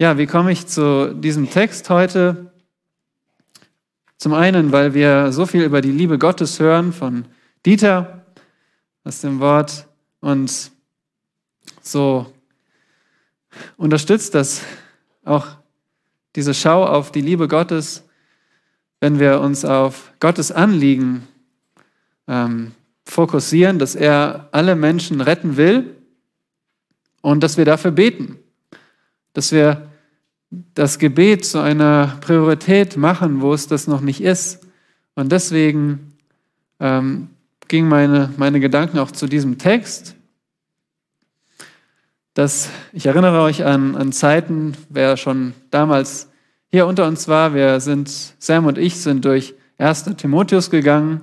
Ja, wie komme ich zu diesem Text heute? Zum einen, weil wir so viel über die Liebe Gottes hören von Dieter aus dem Wort und so unterstützt das auch diese Schau auf die Liebe Gottes, wenn wir uns auf Gottes Anliegen ähm, fokussieren, dass er alle Menschen retten will und dass wir dafür beten, dass wir das Gebet zu einer Priorität machen, wo es das noch nicht ist. Und deswegen ähm, gingen meine, meine Gedanken auch zu diesem Text. Dass, ich erinnere euch an, an Zeiten, wer schon damals hier unter uns war, wir sind, Sam und ich sind durch 1. Timotheus gegangen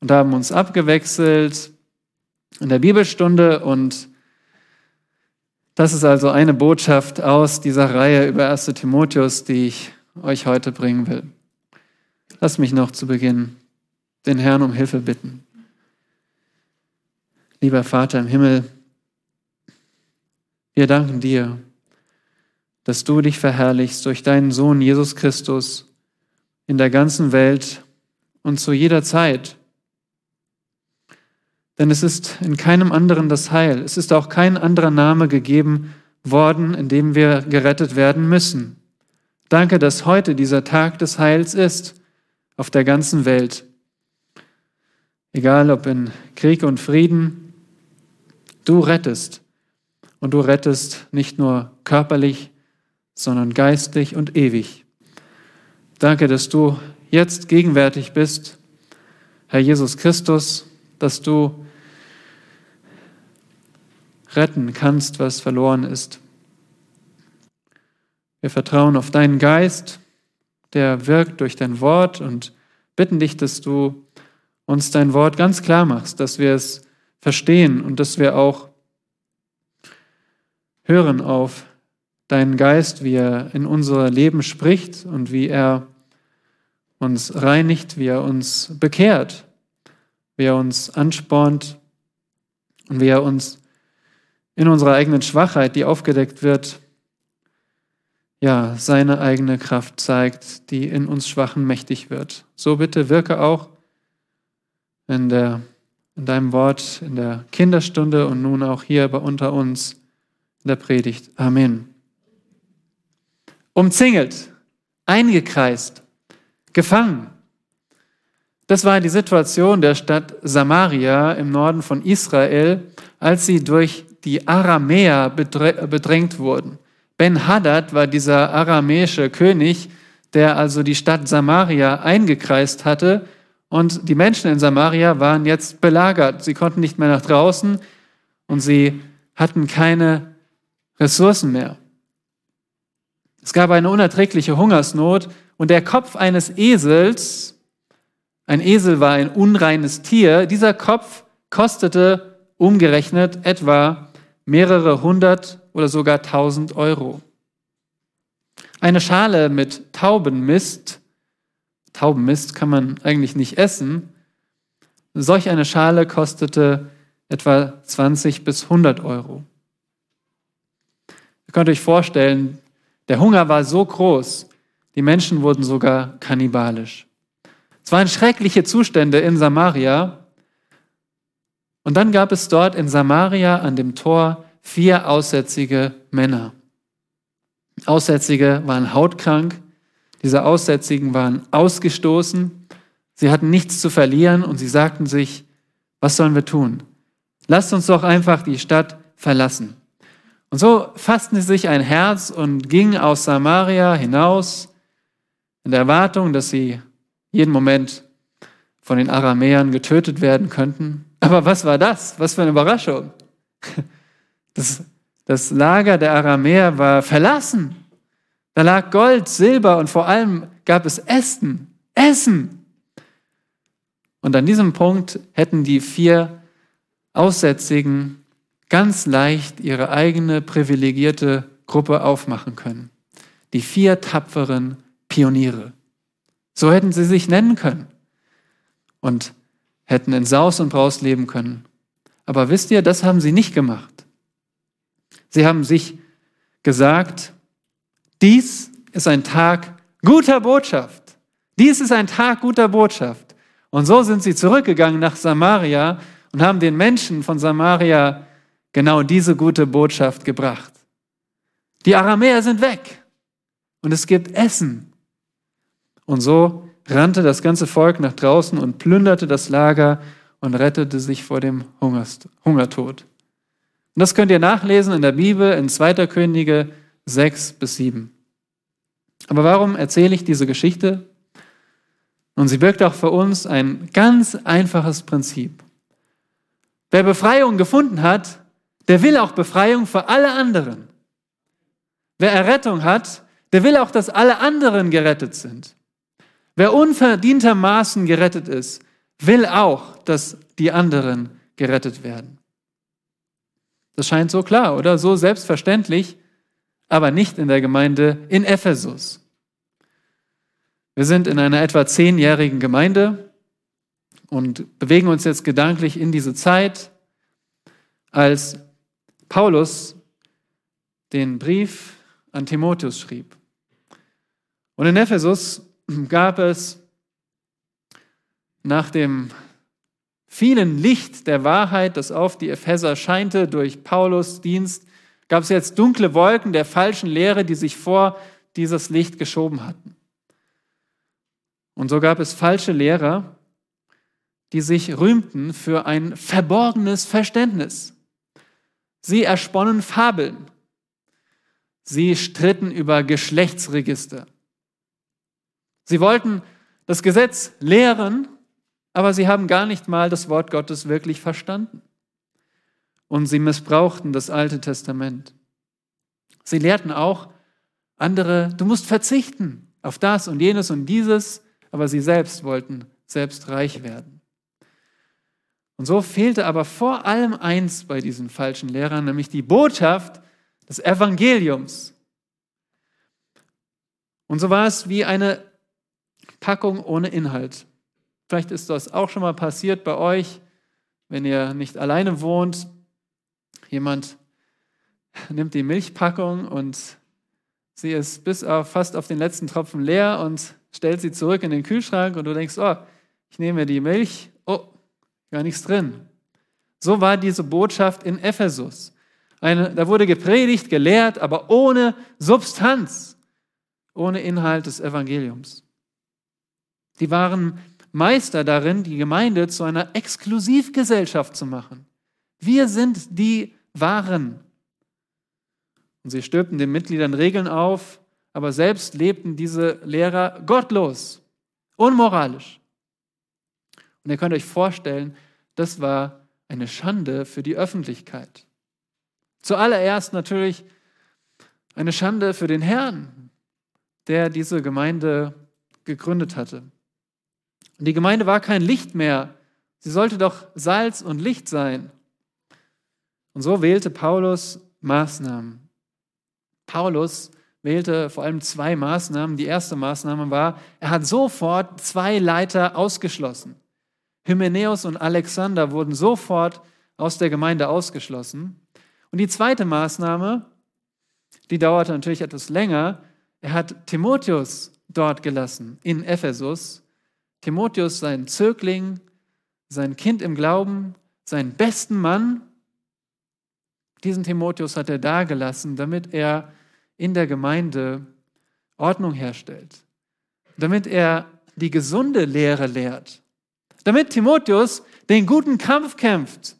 und haben uns abgewechselt in der Bibelstunde und das ist also eine Botschaft aus dieser Reihe über 1 Timotheus, die ich euch heute bringen will. Lass mich noch zu Beginn den Herrn um Hilfe bitten. Lieber Vater im Himmel, wir danken dir, dass du dich verherrlichst durch deinen Sohn Jesus Christus in der ganzen Welt und zu jeder Zeit. Denn es ist in keinem anderen das Heil. Es ist auch kein anderer Name gegeben worden, in dem wir gerettet werden müssen. Danke, dass heute dieser Tag des Heils ist auf der ganzen Welt. Egal ob in Krieg und Frieden, du rettest. Und du rettest nicht nur körperlich, sondern geistlich und ewig. Danke, dass du jetzt gegenwärtig bist, Herr Jesus Christus, dass du retten kannst, was verloren ist. Wir vertrauen auf deinen Geist, der wirkt durch dein Wort und bitten dich, dass du uns dein Wort ganz klar machst, dass wir es verstehen und dass wir auch hören auf deinen Geist, wie er in unser Leben spricht und wie er uns reinigt, wie er uns bekehrt, wie er uns anspornt und wie er uns in unserer eigenen Schwachheit, die aufgedeckt wird, ja, seine eigene Kraft zeigt, die in uns Schwachen mächtig wird. So bitte wirke auch in, der, in deinem Wort, in der Kinderstunde und nun auch hier bei unter uns in der Predigt. Amen. Umzingelt, eingekreist, gefangen. Das war die Situation der Stadt Samaria im Norden von Israel, als sie durch die Aramäer bedrängt wurden. Ben-Hadad war dieser aramäische König, der also die Stadt Samaria eingekreist hatte. Und die Menschen in Samaria waren jetzt belagert. Sie konnten nicht mehr nach draußen und sie hatten keine Ressourcen mehr. Es gab eine unerträgliche Hungersnot und der Kopf eines Esels, ein Esel war ein unreines Tier, dieser Kopf kostete umgerechnet etwa mehrere hundert oder sogar tausend Euro. Eine Schale mit Taubenmist, Taubenmist kann man eigentlich nicht essen, solch eine Schale kostete etwa 20 bis 100 Euro. Ihr könnt euch vorstellen, der Hunger war so groß, die Menschen wurden sogar kannibalisch. Es waren schreckliche Zustände in Samaria, und dann gab es dort in Samaria an dem Tor vier aussätzige Männer. Aussätzige waren hautkrank, diese Aussätzigen waren ausgestoßen, sie hatten nichts zu verlieren und sie sagten sich, was sollen wir tun? Lasst uns doch einfach die Stadt verlassen. Und so fassten sie sich ein Herz und gingen aus Samaria hinaus in der Erwartung, dass sie jeden Moment von den Aramäern getötet werden könnten. Aber was war das? Was für eine Überraschung. Das, das Lager der Aramäer war verlassen. Da lag Gold, Silber und vor allem gab es Essen. Essen. Und an diesem Punkt hätten die vier Aussätzigen ganz leicht ihre eigene privilegierte Gruppe aufmachen können. Die vier tapferen Pioniere. So hätten sie sich nennen können. Und hätten in Saus und Braus leben können. Aber wisst ihr, das haben sie nicht gemacht. Sie haben sich gesagt, dies ist ein Tag guter Botschaft. Dies ist ein Tag guter Botschaft. Und so sind sie zurückgegangen nach Samaria und haben den Menschen von Samaria genau diese gute Botschaft gebracht. Die Aramäer sind weg und es gibt Essen. Und so rannte das ganze Volk nach draußen und plünderte das Lager und rettete sich vor dem Hungertod. Und das könnt ihr nachlesen in der Bibel in 2. Könige 6 bis 7. Aber warum erzähle ich diese Geschichte? Und sie birgt auch für uns ein ganz einfaches Prinzip. Wer Befreiung gefunden hat, der will auch Befreiung für alle anderen. Wer Errettung hat, der will auch, dass alle anderen gerettet sind. Wer unverdientermaßen gerettet ist, will auch, dass die anderen gerettet werden. Das scheint so klar oder so selbstverständlich, aber nicht in der Gemeinde in Ephesus. Wir sind in einer etwa zehnjährigen Gemeinde und bewegen uns jetzt gedanklich in diese Zeit, als Paulus den Brief an Timotheus schrieb. Und in Ephesus gab es nach dem vielen Licht der Wahrheit, das auf die Epheser scheinte durch Paulus Dienst, gab es jetzt dunkle Wolken der falschen Lehre, die sich vor dieses Licht geschoben hatten. Und so gab es falsche Lehrer, die sich rühmten für ein verborgenes Verständnis. Sie ersponnen Fabeln. Sie stritten über Geschlechtsregister. Sie wollten das Gesetz lehren, aber sie haben gar nicht mal das Wort Gottes wirklich verstanden. Und sie missbrauchten das Alte Testament. Sie lehrten auch andere, du musst verzichten auf das und jenes und dieses, aber sie selbst wollten selbst reich werden. Und so fehlte aber vor allem eins bei diesen falschen Lehrern, nämlich die Botschaft des Evangeliums. Und so war es wie eine Packung ohne Inhalt. Vielleicht ist das auch schon mal passiert bei euch, wenn ihr nicht alleine wohnt. Jemand nimmt die Milchpackung und sie ist bis auf, fast auf den letzten Tropfen leer und stellt sie zurück in den Kühlschrank und du denkst, oh, ich nehme die Milch, oh, gar nichts drin. So war diese Botschaft in Ephesus. Eine, da wurde gepredigt, gelehrt, aber ohne Substanz, ohne Inhalt des Evangeliums. Die waren Meister darin, die Gemeinde zu einer Exklusivgesellschaft zu machen. Wir sind die Wahren. Und sie stülpten den Mitgliedern Regeln auf, aber selbst lebten diese Lehrer gottlos, unmoralisch. Und ihr könnt euch vorstellen, das war eine Schande für die Öffentlichkeit. Zuallererst natürlich eine Schande für den Herrn, der diese Gemeinde gegründet hatte. Und die Gemeinde war kein Licht mehr. Sie sollte doch Salz und Licht sein. Und so wählte Paulus Maßnahmen. Paulus wählte vor allem zwei Maßnahmen. Die erste Maßnahme war, er hat sofort zwei Leiter ausgeschlossen. Hymenäus und Alexander wurden sofort aus der Gemeinde ausgeschlossen. Und die zweite Maßnahme, die dauerte natürlich etwas länger, er hat Timotheus dort gelassen, in Ephesus, Timotheus, sein Zögling, sein Kind im Glauben, seinen besten Mann, diesen Timotheus hat er dagelassen, damit er in der Gemeinde Ordnung herstellt, damit er die gesunde Lehre lehrt, damit Timotheus den guten Kampf kämpft,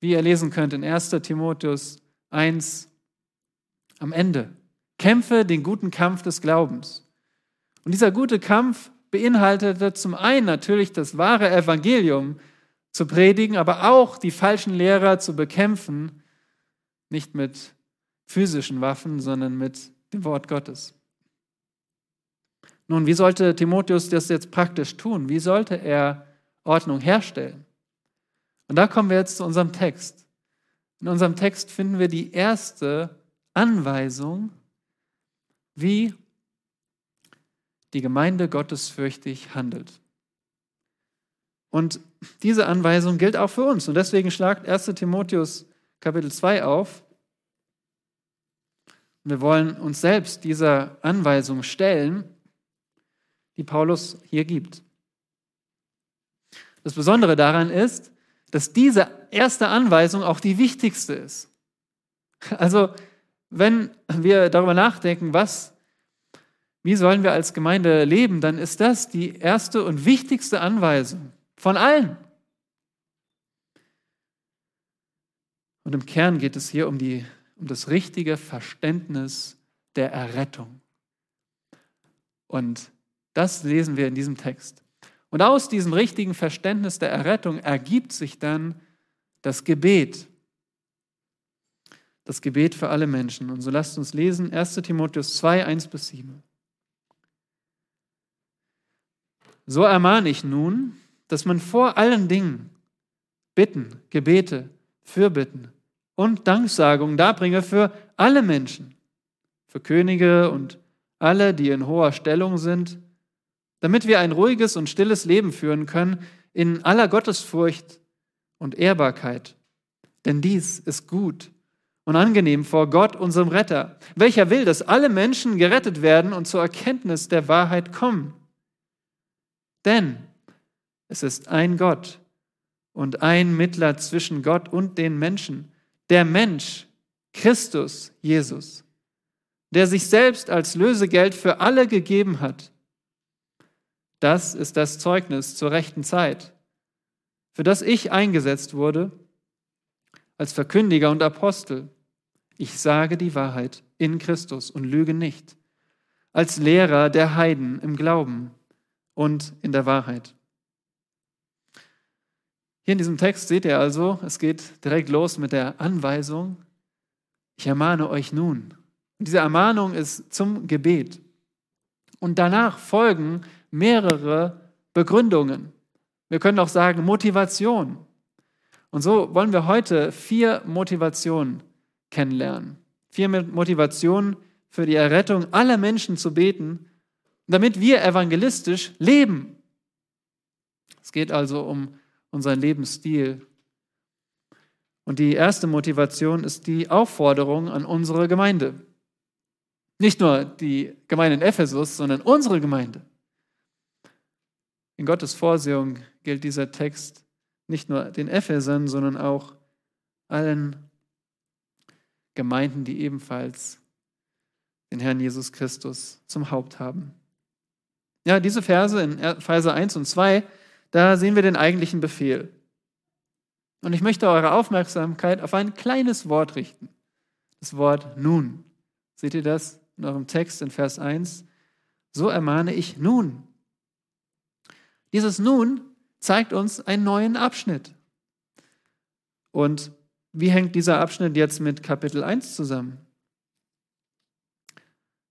wie ihr lesen könnt in 1 Timotheus 1 am Ende. Kämpfe den guten Kampf des Glaubens. Und dieser gute Kampf beinhaltete zum einen natürlich das wahre Evangelium zu predigen, aber auch die falschen Lehrer zu bekämpfen, nicht mit physischen Waffen, sondern mit dem Wort Gottes. Nun, wie sollte Timotheus das jetzt praktisch tun? Wie sollte er Ordnung herstellen? Und da kommen wir jetzt zu unserem Text. In unserem Text finden wir die erste Anweisung, wie die Gemeinde gottesfürchtig handelt. Und diese Anweisung gilt auch für uns. Und deswegen schlagt 1 Timotheus Kapitel 2 auf. Wir wollen uns selbst dieser Anweisung stellen, die Paulus hier gibt. Das Besondere daran ist, dass diese erste Anweisung auch die wichtigste ist. Also, wenn wir darüber nachdenken, was, wie sollen wir als Gemeinde leben, dann ist das die erste und wichtigste Anweisung von allen. Und im Kern geht es hier um, die, um das richtige Verständnis der Errettung. Und das lesen wir in diesem Text. Und aus diesem richtigen Verständnis der Errettung ergibt sich dann das Gebet. Das Gebet für alle Menschen. Und so lasst uns lesen 1 Timotheus 2, 1 bis 7. So ermahne ich nun, dass man vor allen Dingen Bitten, Gebete, Fürbitten und Danksagungen darbringe für alle Menschen, für Könige und alle, die in hoher Stellung sind, damit wir ein ruhiges und stilles Leben führen können in aller Gottesfurcht und Ehrbarkeit. Denn dies ist gut und angenehm vor Gott, unserem Retter, welcher will, dass alle Menschen gerettet werden und zur Erkenntnis der Wahrheit kommen. Denn es ist ein Gott und ein Mittler zwischen Gott und den Menschen, der Mensch, Christus Jesus, der sich selbst als Lösegeld für alle gegeben hat das ist das Zeugnis zur rechten Zeit, für das ich eingesetzt wurde als Verkündiger und Apostel. Ich sage die Wahrheit in Christus und lüge nicht, als Lehrer der Heiden im Glauben und in der Wahrheit. Hier in diesem Text seht ihr also, es geht direkt los mit der Anweisung, ich ermahne euch nun. Und diese Ermahnung ist zum Gebet. Und danach folgen mehrere Begründungen. Wir können auch sagen Motivation. Und so wollen wir heute vier Motivationen kennenlernen. Vier Motivationen für die Errettung aller Menschen zu beten, damit wir evangelistisch leben. Es geht also um unseren Lebensstil. Und die erste Motivation ist die Aufforderung an unsere Gemeinde. Nicht nur die Gemeinde in Ephesus, sondern unsere Gemeinde. In Gottes Vorsehung gilt dieser Text nicht nur den Ephesern, sondern auch allen Gemeinden, die ebenfalls den Herrn Jesus Christus zum Haupt haben. Ja, diese Verse in Verse 1 und 2, da sehen wir den eigentlichen Befehl. Und ich möchte eure Aufmerksamkeit auf ein kleines Wort richten. Das Wort nun. Seht ihr das in eurem Text in Vers 1? So ermahne ich nun, dieses Nun zeigt uns einen neuen Abschnitt. Und wie hängt dieser Abschnitt jetzt mit Kapitel 1 zusammen?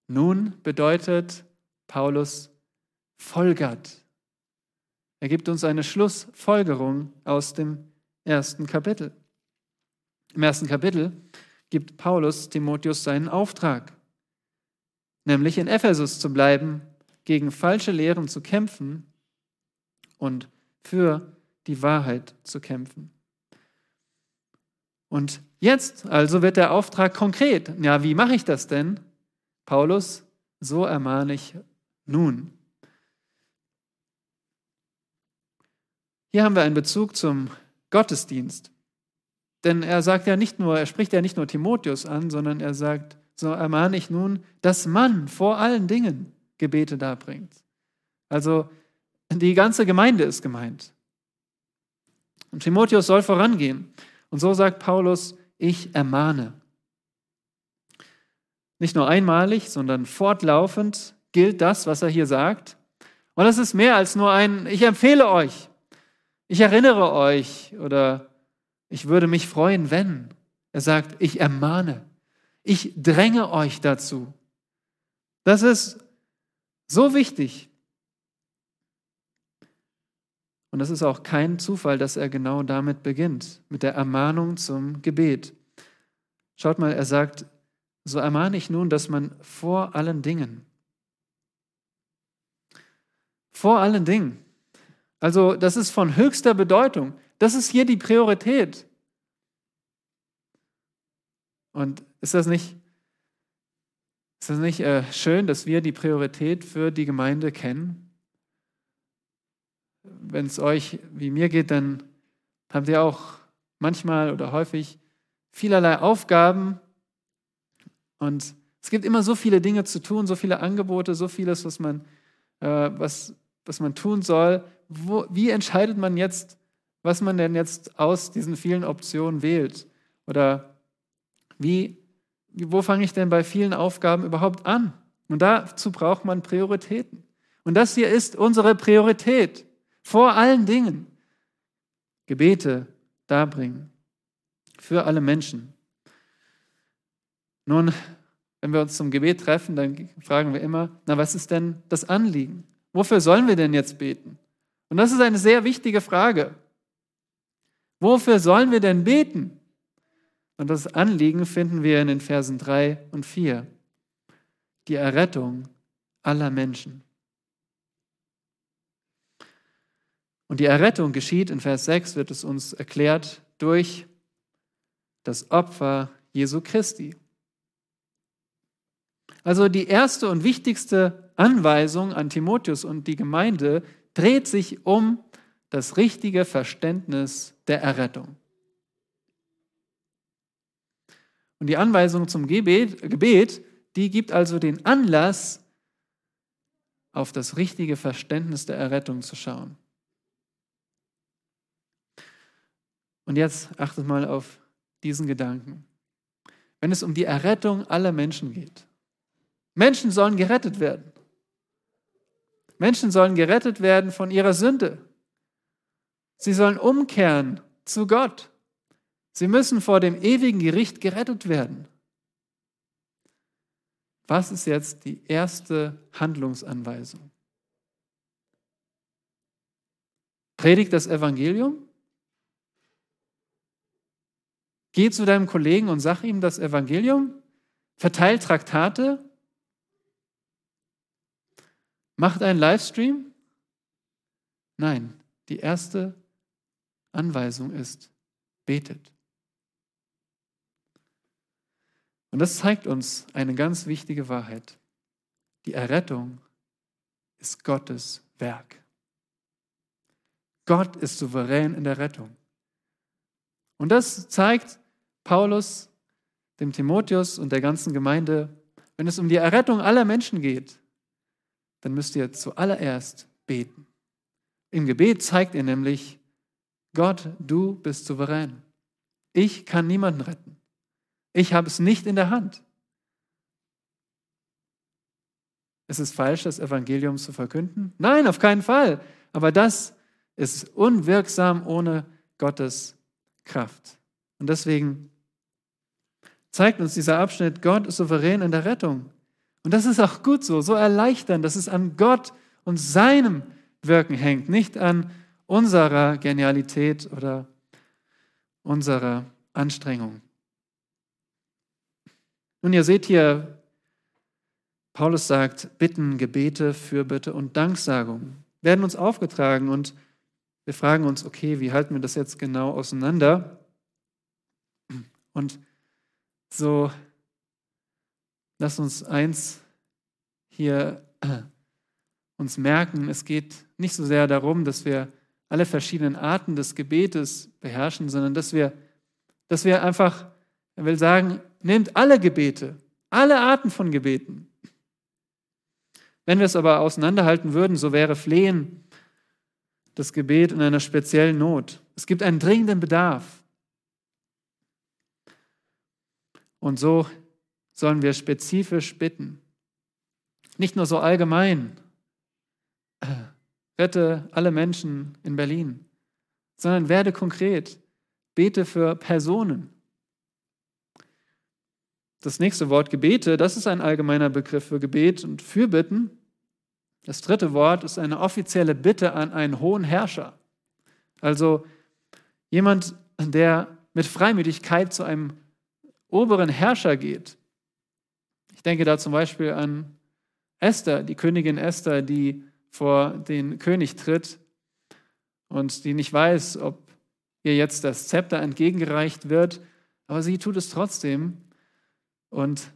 Nun bedeutet Paulus folgert. Er gibt uns eine Schlussfolgerung aus dem ersten Kapitel. Im ersten Kapitel gibt Paulus Timotheus seinen Auftrag, nämlich in Ephesus zu bleiben, gegen falsche Lehren zu kämpfen und für die Wahrheit zu kämpfen. Und jetzt also wird der Auftrag konkret. Ja, wie mache ich das denn? Paulus, so ermahne ich nun. Hier haben wir einen Bezug zum Gottesdienst. Denn er sagt ja nicht nur, er spricht ja nicht nur Timotheus an, sondern er sagt, so ermahne ich nun, dass man vor allen Dingen Gebete darbringt. Also die ganze Gemeinde ist gemeint. Und Timotheus soll vorangehen. Und so sagt Paulus, ich ermahne. Nicht nur einmalig, sondern fortlaufend gilt das, was er hier sagt. Und es ist mehr als nur ein, ich empfehle euch, ich erinnere euch oder ich würde mich freuen, wenn. Er sagt, ich ermahne, ich dränge euch dazu. Das ist so wichtig. Und es ist auch kein Zufall, dass er genau damit beginnt, mit der Ermahnung zum Gebet. Schaut mal, er sagt, so ermahne ich nun, dass man vor allen Dingen, vor allen Dingen, also das ist von höchster Bedeutung, das ist hier die Priorität. Und ist das nicht Ist es nicht äh, schön, dass wir die Priorität für die Gemeinde kennen? Wenn es euch wie mir geht, dann habt ihr auch manchmal oder häufig vielerlei Aufgaben und es gibt immer so viele Dinge zu tun, so viele Angebote, so vieles, was man, äh, was, was man tun soll. Wo, wie entscheidet man jetzt, was man denn jetzt aus diesen vielen Optionen wählt? Oder wie, wo fange ich denn bei vielen Aufgaben überhaupt an? Und dazu braucht man Prioritäten. Und das hier ist unsere Priorität vor allen Dingen. Gebete darbringen für alle Menschen. Nun, wenn wir uns zum Gebet treffen, dann fragen wir immer, na, was ist denn das Anliegen? Wofür sollen wir denn jetzt beten? Und das ist eine sehr wichtige Frage. Wofür sollen wir denn beten? Und das Anliegen finden wir in den Versen 3 und 4. Die Errettung aller Menschen. Und die Errettung geschieht, in Vers 6 wird es uns erklärt, durch das Opfer Jesu Christi. Also die erste und wichtigste Anweisung an Timotheus und die Gemeinde dreht sich um das richtige Verständnis der Errettung. Und die Anweisung zum Gebet, Gebet, die gibt also den Anlass, auf das richtige Verständnis der Errettung zu schauen. Und jetzt achtet mal auf diesen Gedanken. Wenn es um die Errettung aller Menschen geht, Menschen sollen gerettet werden. Menschen sollen gerettet werden von ihrer Sünde. Sie sollen umkehren zu Gott. Sie müssen vor dem ewigen Gericht gerettet werden. Was ist jetzt die erste Handlungsanweisung? Predigt das Evangelium? Geh zu deinem Kollegen und sag ihm das Evangelium? Verteilt Traktate? Macht einen Livestream? Nein, die erste Anweisung ist, betet. Und das zeigt uns eine ganz wichtige Wahrheit. Die Errettung ist Gottes Werk. Gott ist souverän in der Rettung. Und das zeigt Paulus dem Timotheus und der ganzen Gemeinde, wenn es um die Errettung aller Menschen geht, dann müsst ihr zuallererst beten. Im Gebet zeigt ihr nämlich, Gott, du bist souverän. Ich kann niemanden retten. Ich habe es nicht in der Hand. Ist es falsch, das Evangelium zu verkünden? Nein, auf keinen Fall. Aber das ist unwirksam ohne Gottes Kraft. Und deswegen zeigt uns dieser Abschnitt, Gott ist souverän in der Rettung. Und das ist auch gut so, so erleichternd, dass es an Gott und seinem Wirken hängt, nicht an unserer Genialität oder unserer Anstrengung. Nun, ihr seht hier, Paulus sagt, Bitten, Gebete, Fürbitte und Danksagung werden uns aufgetragen und wir fragen uns, okay, wie halten wir das jetzt genau auseinander? Und so Lass uns eins hier äh, uns merken, es geht nicht so sehr darum, dass wir alle verschiedenen Arten des Gebetes beherrschen, sondern dass wir, dass wir einfach, er will sagen, nehmt alle Gebete, alle Arten von Gebeten. Wenn wir es aber auseinanderhalten würden, so wäre Flehen das Gebet in einer speziellen Not. Es gibt einen dringenden Bedarf. Und so sollen wir spezifisch bitten. Nicht nur so allgemein, rette alle Menschen in Berlin, sondern werde konkret, bete für Personen. Das nächste Wort Gebete, das ist ein allgemeiner Begriff für Gebet und Fürbitten. Das dritte Wort ist eine offizielle Bitte an einen hohen Herrscher. Also jemand, der mit Freimütigkeit zu einem oberen Herrscher geht denke da zum Beispiel an Esther, die Königin Esther, die vor den König tritt und die nicht weiß, ob ihr jetzt das Zepter entgegengereicht wird, aber sie tut es trotzdem und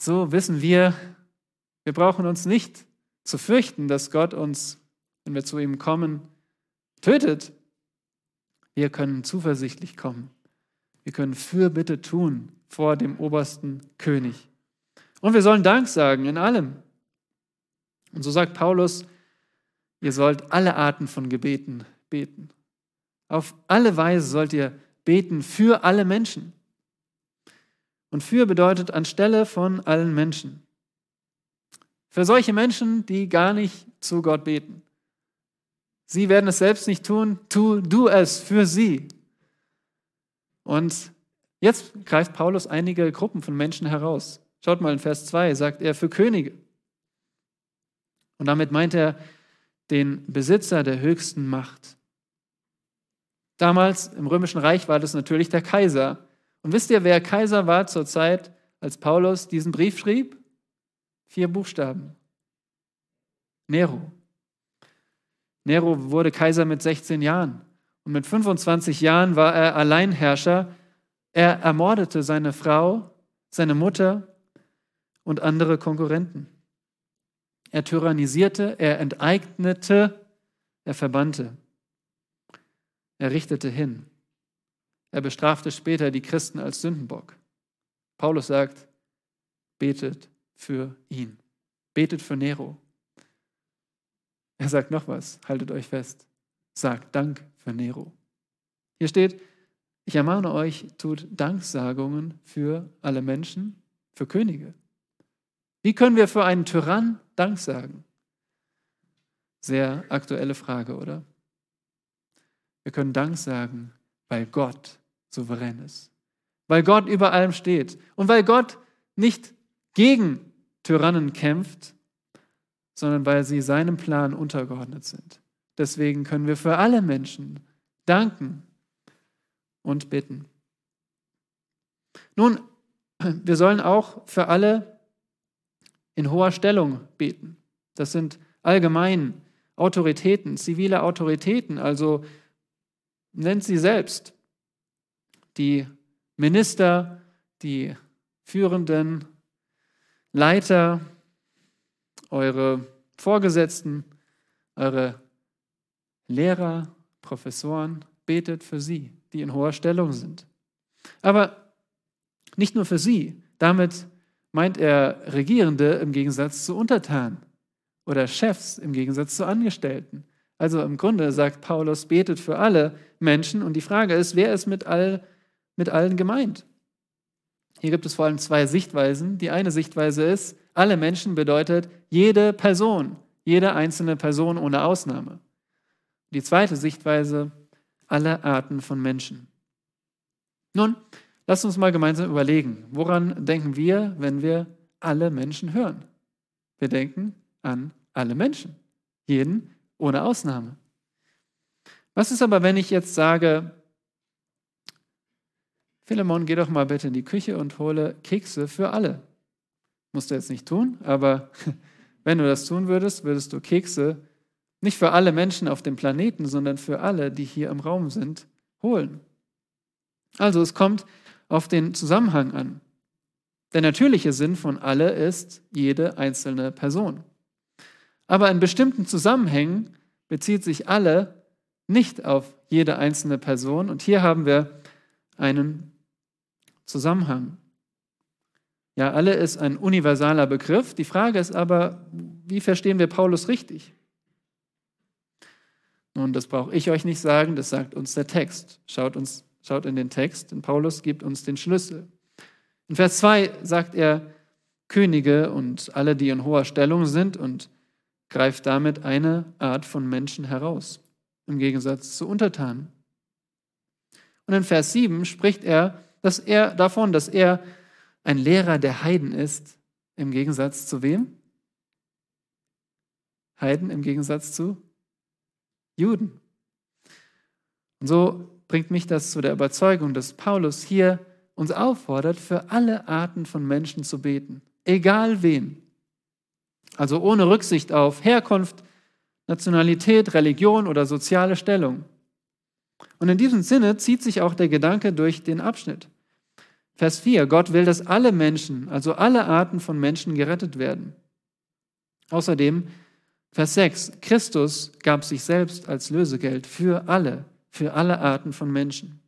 so wissen wir, wir brauchen uns nicht zu fürchten, dass Gott uns, wenn wir zu ihm kommen, tötet. Wir können zuversichtlich kommen. Wir können Fürbitte tun vor dem obersten König. Und wir sollen Dank sagen in allem. Und so sagt Paulus, ihr sollt alle Arten von Gebeten beten. Auf alle Weise sollt ihr beten für alle Menschen. Und für bedeutet anstelle von allen Menschen. Für solche Menschen, die gar nicht zu Gott beten. Sie werden es selbst nicht tun, tu du es für sie. Und jetzt greift Paulus einige Gruppen von Menschen heraus. Schaut mal in Vers 2, sagt er für Könige. Und damit meint er den Besitzer der höchsten Macht. Damals im Römischen Reich war das natürlich der Kaiser. Und wisst ihr, wer Kaiser war zur Zeit, als Paulus diesen Brief schrieb? Vier Buchstaben. Nero. Nero wurde Kaiser mit 16 Jahren. Und mit 25 Jahren war er Alleinherrscher. Er ermordete seine Frau, seine Mutter und andere Konkurrenten. Er tyrannisierte, er enteignete, er verbannte. Er richtete hin. Er bestrafte später die Christen als Sündenbock. Paulus sagt, betet für ihn. Betet für Nero. Er sagt noch was, haltet euch fest. Sagt Dank für Nero. Hier steht, ich ermahne euch, tut Danksagungen für alle Menschen, für Könige. Wie können wir für einen Tyrann Dank sagen? Sehr aktuelle Frage, oder? Wir können Dank sagen, weil Gott souverän ist, weil Gott über allem steht und weil Gott nicht gegen Tyrannen kämpft, sondern weil sie seinem Plan untergeordnet sind. Deswegen können wir für alle Menschen danken und bitten. Nun, wir sollen auch für alle in hoher Stellung beten. Das sind allgemein Autoritäten, zivile Autoritäten, also nennt sie selbst die Minister, die führenden Leiter, eure Vorgesetzten, eure Lehrer, Professoren, betet für sie, die in hoher Stellung sind. Aber nicht nur für sie, damit meint er Regierende im Gegensatz zu Untertanen oder Chefs im Gegensatz zu Angestellten. Also im Grunde sagt Paulus, betet für alle Menschen und die Frage ist, wer ist mit, all, mit allen gemeint? Hier gibt es vor allem zwei Sichtweisen. Die eine Sichtweise ist, alle Menschen bedeutet jede Person, jede einzelne Person ohne Ausnahme. Die zweite Sichtweise, alle Arten von Menschen. Nun, lasst uns mal gemeinsam überlegen, woran denken wir, wenn wir alle Menschen hören? Wir denken an alle Menschen, jeden ohne Ausnahme. Was ist aber, wenn ich jetzt sage, Philemon, geh doch mal bitte in die Küche und hole Kekse für alle. Musst du jetzt nicht tun, aber wenn du das tun würdest, würdest du Kekse nicht für alle Menschen auf dem Planeten, sondern für alle, die hier im Raum sind, holen. Also es kommt auf den Zusammenhang an. Der natürliche Sinn von alle ist jede einzelne Person. Aber in bestimmten Zusammenhängen bezieht sich alle nicht auf jede einzelne Person. Und hier haben wir einen Zusammenhang. Ja, alle ist ein universaler Begriff. Die Frage ist aber, wie verstehen wir Paulus richtig? Nun, das brauche ich euch nicht sagen, das sagt uns der Text. Schaut, uns, schaut in den Text, denn Paulus gibt uns den Schlüssel. In Vers 2 sagt er Könige und alle, die in hoher Stellung sind und greift damit eine Art von Menschen heraus, im Gegensatz zu Untertanen. Und in Vers 7 spricht er, dass er davon, dass er ein Lehrer der Heiden ist, im Gegensatz zu wem? Heiden im Gegensatz zu Juden. Und so bringt mich das zu der Überzeugung, dass Paulus hier uns auffordert, für alle Arten von Menschen zu beten, egal wen. Also ohne Rücksicht auf Herkunft, Nationalität, Religion oder soziale Stellung. Und in diesem Sinne zieht sich auch der Gedanke durch den Abschnitt. Vers 4, Gott will, dass alle Menschen, also alle Arten von Menschen gerettet werden. Außerdem, Vers 6, Christus gab sich selbst als Lösegeld für alle, für alle Arten von Menschen.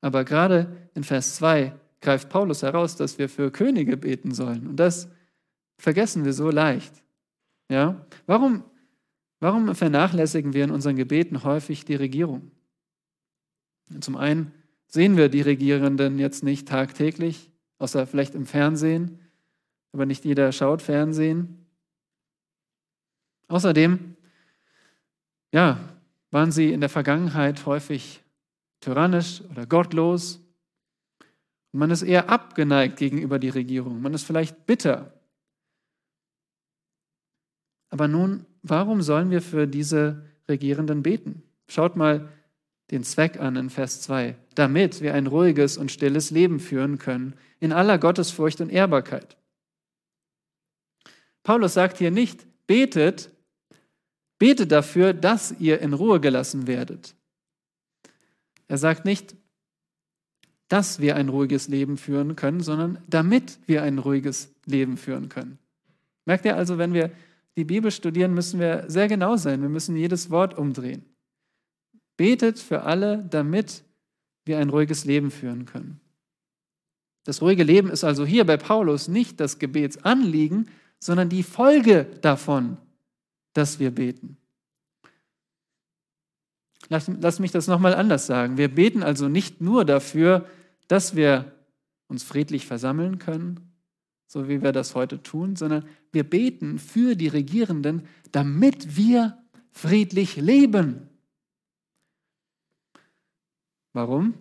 Aber gerade in Vers 2 greift Paulus heraus, dass wir für Könige beten sollen. Und das vergessen wir so leicht. Ja? Warum, warum vernachlässigen wir in unseren Gebeten häufig die Regierung? Zum einen sehen wir die Regierenden jetzt nicht tagtäglich, außer vielleicht im Fernsehen, aber nicht jeder schaut Fernsehen. Außerdem, ja, waren sie in der Vergangenheit häufig tyrannisch oder gottlos. Man ist eher abgeneigt gegenüber die Regierung. Man ist vielleicht bitter. Aber nun, warum sollen wir für diese Regierenden beten? Schaut mal den Zweck an in Vers 2, damit wir ein ruhiges und stilles Leben führen können, in aller Gottesfurcht und Ehrbarkeit. Paulus sagt hier nicht, betet, betet dafür, dass ihr in Ruhe gelassen werdet. Er sagt nicht, dass wir ein ruhiges Leben führen können, sondern damit wir ein ruhiges Leben führen können. Merkt ihr also, wenn wir die Bibel studieren, müssen wir sehr genau sein. Wir müssen jedes Wort umdrehen. Betet für alle, damit wir ein ruhiges Leben führen können. Das ruhige Leben ist also hier bei Paulus nicht das Gebetsanliegen, sondern die Folge davon, dass wir beten. Lass, lass mich das nochmal anders sagen. Wir beten also nicht nur dafür, dass wir uns friedlich versammeln können, so wie wir das heute tun, sondern wir beten für die Regierenden, damit wir friedlich leben. Warum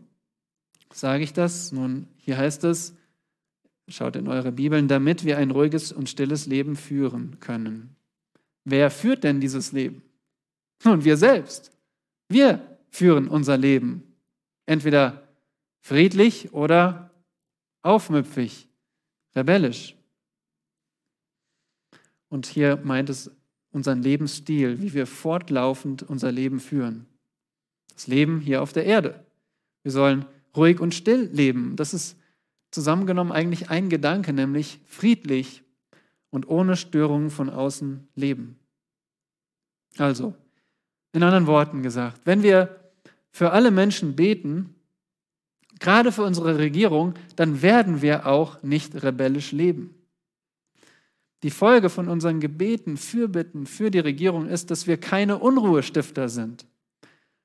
sage ich das? Nun, hier heißt es, schaut in eure Bibeln, damit wir ein ruhiges und stilles Leben führen können. Wer führt denn dieses Leben? Nun, wir selbst. Wir führen unser Leben. Entweder friedlich oder aufmüpfig, rebellisch. Und hier meint es unseren Lebensstil, wie wir fortlaufend unser Leben führen. Das Leben hier auf der Erde. Wir sollen ruhig und still leben. Das ist zusammengenommen eigentlich ein Gedanke, nämlich friedlich und ohne Störungen von außen leben. Also, in anderen Worten gesagt, wenn wir für alle Menschen beten, gerade für unsere Regierung, dann werden wir auch nicht rebellisch leben. Die Folge von unseren Gebeten, Fürbitten für die Regierung ist, dass wir keine Unruhestifter sind.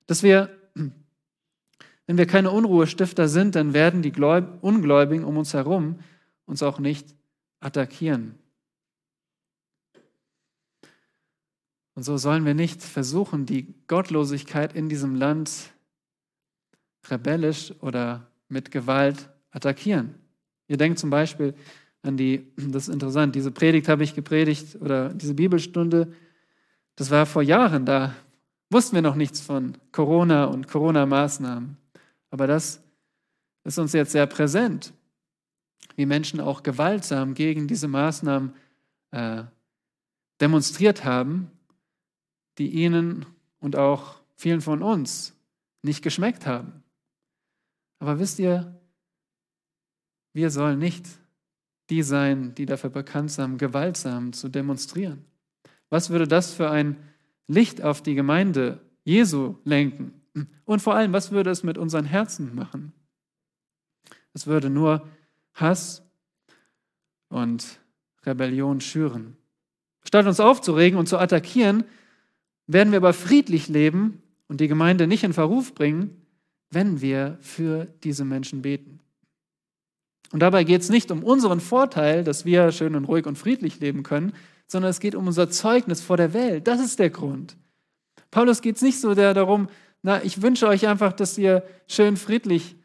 Dass wir wenn wir keine Unruhestifter sind, dann werden die Ungläubigen um uns herum uns auch nicht attackieren. Und so sollen wir nicht versuchen, die Gottlosigkeit in diesem Land rebellisch oder mit Gewalt attackieren. Ihr denkt zum Beispiel an die, das ist interessant, diese Predigt habe ich gepredigt oder diese Bibelstunde, das war vor Jahren, da wussten wir noch nichts von Corona und Corona-Maßnahmen. Aber das ist uns jetzt sehr präsent, wie Menschen auch gewaltsam gegen diese Maßnahmen äh, demonstriert haben, die ihnen und auch vielen von uns nicht geschmeckt haben. Aber wisst ihr, wir sollen nicht die sein, die dafür bekannt sind, gewaltsam zu demonstrieren. Was würde das für ein Licht auf die Gemeinde Jesu lenken? Und vor allem, was würde es mit unseren Herzen machen? Es würde nur Hass und Rebellion schüren. Statt uns aufzuregen und zu attackieren, werden wir aber friedlich leben und die Gemeinde nicht in Verruf bringen, wenn wir für diese Menschen beten. Und dabei geht es nicht um unseren Vorteil, dass wir schön und ruhig und friedlich leben können, sondern es geht um unser Zeugnis vor der Welt. Das ist der Grund. Paulus geht es nicht so darum, na, ich wünsche euch einfach, dass ihr schön friedlich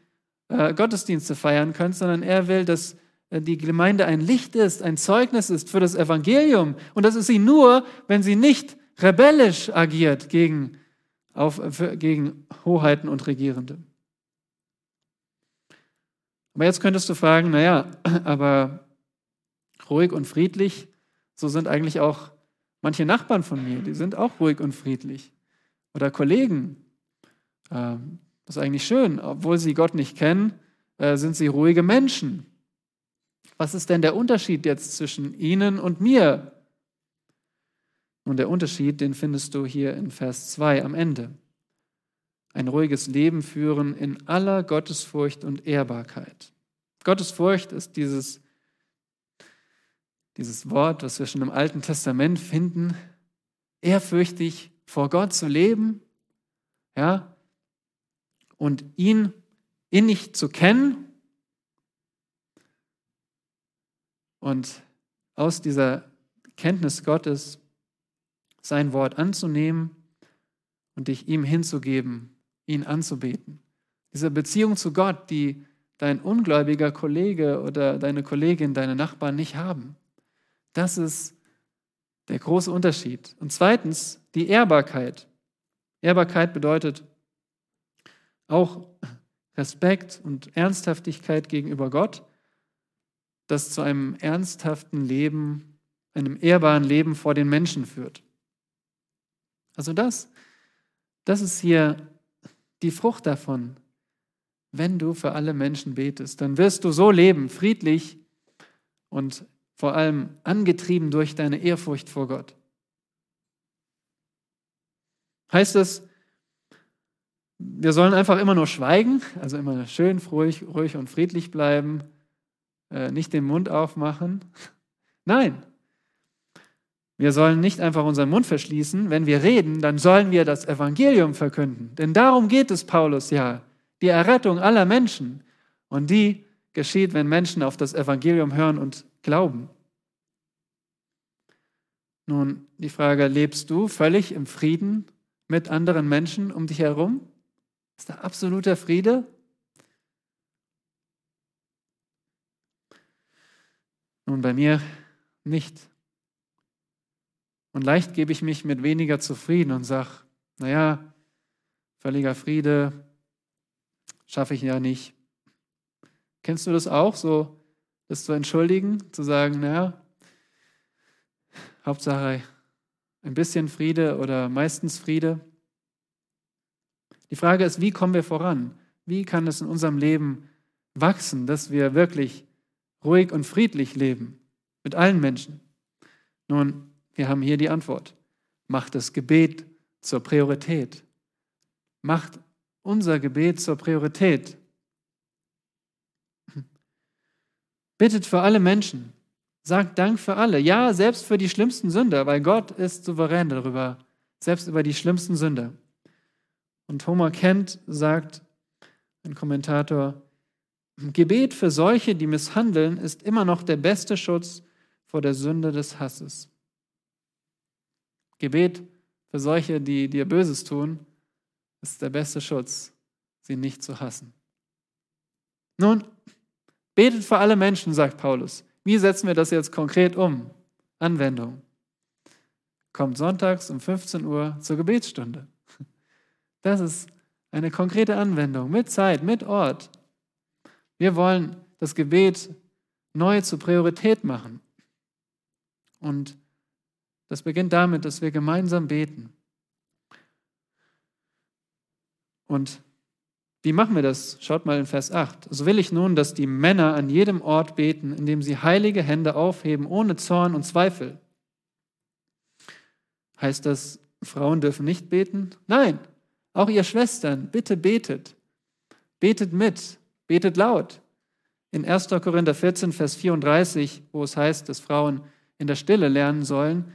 äh, Gottesdienste feiern könnt, sondern er will, dass äh, die Gemeinde ein Licht ist, ein Zeugnis ist für das Evangelium. Und das ist sie nur, wenn sie nicht rebellisch agiert gegen, auf, gegen Hoheiten und Regierende. Aber jetzt könntest du fragen, naja, aber ruhig und friedlich, so sind eigentlich auch manche Nachbarn von mir, die sind auch ruhig und friedlich. Oder Kollegen, ähm, Das ist eigentlich schön. Obwohl sie Gott nicht kennen, äh, sind sie ruhige Menschen. Was ist denn der Unterschied jetzt zwischen ihnen und mir? Und der Unterschied, den findest du hier in Vers 2 am Ende. Ein ruhiges Leben führen in aller Gottesfurcht und Ehrbarkeit. Gottesfurcht ist dieses, dieses Wort, was wir schon im Alten Testament finden, ehrfürchtig vor Gott zu leben, ja, und ihn innig zu kennen und aus dieser Kenntnis Gottes sein Wort anzunehmen und dich ihm hinzugeben, ihn anzubeten. Diese Beziehung zu Gott, die dein ungläubiger Kollege oder deine Kollegin, deine Nachbarn nicht haben. Das ist der große Unterschied. Und zweitens die Ehrbarkeit. Ehrbarkeit bedeutet auch Respekt und Ernsthaftigkeit gegenüber Gott, das zu einem ernsthaften Leben, einem ehrbaren Leben vor den Menschen führt. Also das, das ist hier die Frucht davon. Wenn du für alle Menschen betest, dann wirst du so leben, friedlich und vor allem angetrieben durch deine Ehrfurcht vor Gott. Heißt es, wir sollen einfach immer nur schweigen, also immer schön ruhig, ruhig und friedlich bleiben, äh, nicht den Mund aufmachen? Nein, wir sollen nicht einfach unseren Mund verschließen. Wenn wir reden, dann sollen wir das Evangelium verkünden. Denn darum geht es Paulus ja. Die Errettung aller Menschen. Und die geschieht, wenn Menschen auf das Evangelium hören und glauben. Nun, die Frage, lebst du völlig im Frieden mit anderen Menschen um dich herum? Ist da absoluter Friede? Nun, bei mir nicht. Und leicht gebe ich mich mit weniger zufrieden und sage, naja, völliger Friede schaffe ich ja nicht. Kennst du das auch, so das zu entschuldigen, zu sagen, naja, Hauptsache ein bisschen Friede oder meistens Friede? Die Frage ist, wie kommen wir voran? Wie kann es in unserem Leben wachsen, dass wir wirklich ruhig und friedlich leben mit allen Menschen? Nun, wir haben hier die Antwort. Macht das Gebet zur Priorität. Macht unser Gebet zur Priorität. Bittet für alle Menschen. Sagt Dank für alle. Ja, selbst für die schlimmsten Sünder, weil Gott ist souverän darüber, selbst über die schlimmsten Sünder. Und Homer Kent sagt, ein Kommentator, Gebet für solche, die misshandeln, ist immer noch der beste Schutz vor der Sünde des Hasses. Gebet für solche, die dir Böses tun, ist der beste Schutz, sie nicht zu hassen. Nun, betet für alle Menschen, sagt Paulus. Wie setzen wir das jetzt konkret um? Anwendung. Kommt sonntags um 15 Uhr zur Gebetsstunde. Das ist eine konkrete Anwendung mit Zeit, mit Ort. Wir wollen das Gebet neu zur Priorität machen. Und das beginnt damit, dass wir gemeinsam beten. Und wie machen wir das? Schaut mal in Vers 8. So will ich nun, dass die Männer an jedem Ort beten, indem sie heilige Hände aufheben, ohne Zorn und Zweifel. Heißt das, Frauen dürfen nicht beten? Nein, auch ihr Schwestern, bitte betet. Betet mit, betet laut. In 1. Korinther 14, Vers 34, wo es heißt, dass Frauen in der Stille lernen sollen,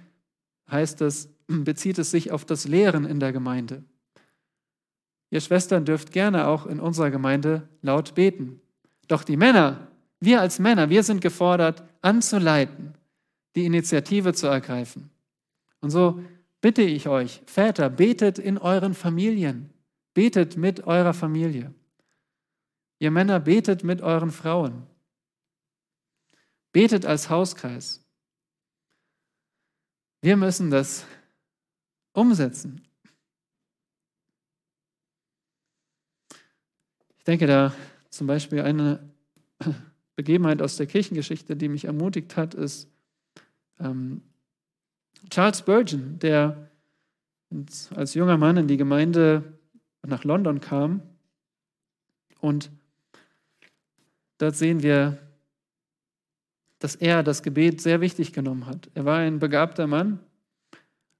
heißt es, bezieht es sich auf das Lehren in der Gemeinde. Ihr Schwestern dürft gerne auch in unserer Gemeinde laut beten. Doch die Männer, wir als Männer, wir sind gefordert, anzuleiten, die Initiative zu ergreifen. Und so bitte ich euch, Väter, betet in euren Familien, betet mit eurer Familie. Ihr Männer, betet mit euren Frauen. Betet als Hauskreis. Wir müssen das umsetzen. Ich denke da zum Beispiel eine Begebenheit aus der Kirchengeschichte, die mich ermutigt hat, ist ähm, Charles Spurgeon, der als junger Mann in die Gemeinde nach London kam Und dort sehen wir, dass er das Gebet sehr wichtig genommen hat. Er war ein begabter Mann,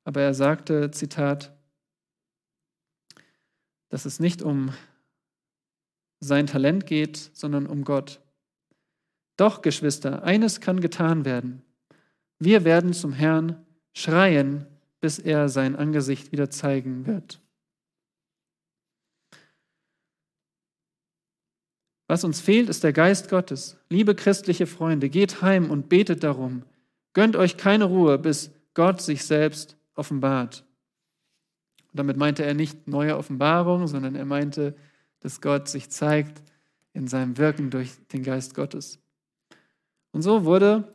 aber er sagte, Zitat, dass es nicht um sein Talent geht, sondern um Gott. Doch, Geschwister, eines kann getan werden. Wir werden zum Herrn schreien, bis er sein Angesicht wieder zeigen wird. Was uns fehlt, ist der Geist Gottes. Liebe christliche Freunde, geht heim und betet darum. Gönnt euch keine Ruhe, bis Gott sich selbst offenbart. Und damit meinte er nicht neue Offenbarung, sondern er meinte, dass Gott sich zeigt in seinem Wirken durch den Geist Gottes. Und so wurde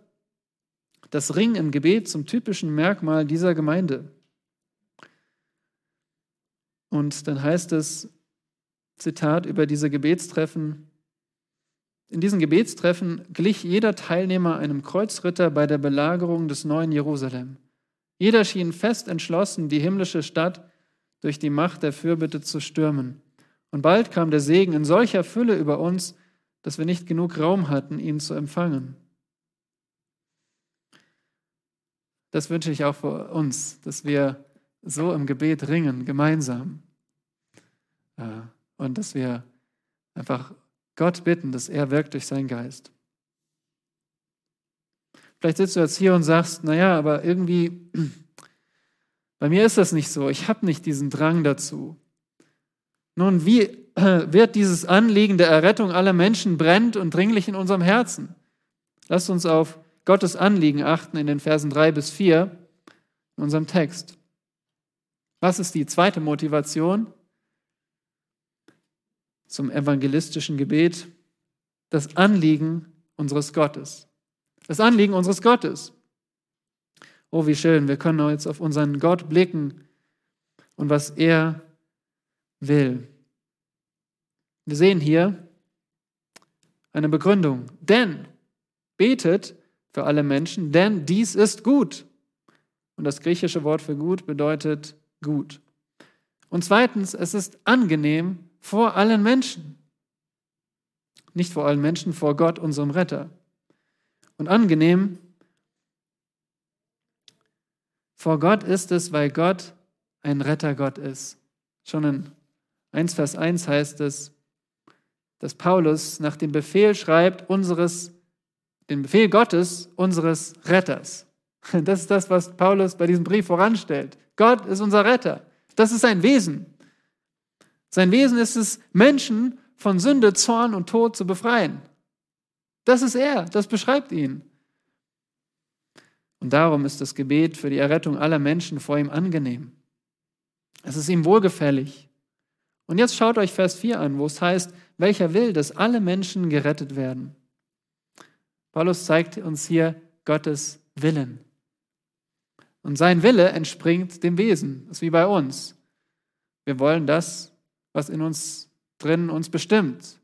das Ring im Gebet zum typischen Merkmal dieser Gemeinde. Und dann heißt es, Zitat über diese Gebetstreffen, in diesen Gebetstreffen glich jeder Teilnehmer einem Kreuzritter bei der Belagerung des neuen Jerusalem. Jeder schien fest entschlossen, die himmlische Stadt durch die Macht der Fürbitte zu stürmen. Und bald kam der Segen in solcher Fülle über uns, dass wir nicht genug Raum hatten, ihn zu empfangen. Das wünsche ich auch für uns, dass wir so im Gebet ringen, gemeinsam. Und dass wir einfach Gott bitten, dass er wirkt durch seinen Geist. Vielleicht sitzt du jetzt hier und sagst, naja, aber irgendwie bei mir ist das nicht so. Ich habe nicht diesen Drang dazu. Nun, wie wird dieses Anliegen der Errettung aller Menschen brennt und dringlich in unserem Herzen? Lasst uns auf Gottes Anliegen achten in den Versen 3 bis 4 in unserem Text. Was ist die zweite Motivation zum evangelistischen Gebet? Das Anliegen unseres Gottes. Das Anliegen unseres Gottes. Oh, wie schön, wir können jetzt auf unseren Gott blicken und was er will. Wir sehen hier eine Begründung. Denn betet für alle Menschen, denn dies ist gut. Und das griechische Wort für gut bedeutet gut. Und zweitens, es ist angenehm vor allen Menschen. Nicht vor allen Menschen, vor Gott, unserem Retter. Und angenehm vor Gott ist es, weil Gott ein Rettergott ist. Schon in 1 Vers 1 heißt es, dass Paulus nach dem Befehl schreibt, unseres, den Befehl Gottes, unseres Retters. Das ist das, was Paulus bei diesem Brief voranstellt. Gott ist unser Retter. Das ist sein Wesen. Sein Wesen ist es, Menschen von Sünde, Zorn und Tod zu befreien. Das ist er, das beschreibt ihn. Und darum ist das Gebet für die Errettung aller Menschen vor ihm angenehm. Es ist ihm wohlgefällig. Und jetzt schaut euch Vers 4 an, wo es heißt, welcher will, dass alle Menschen gerettet werden. Paulus zeigt uns hier Gottes Willen. Und sein Wille entspringt dem Wesen, das ist wie bei uns. Wir wollen das, was in uns drin uns bestimmt.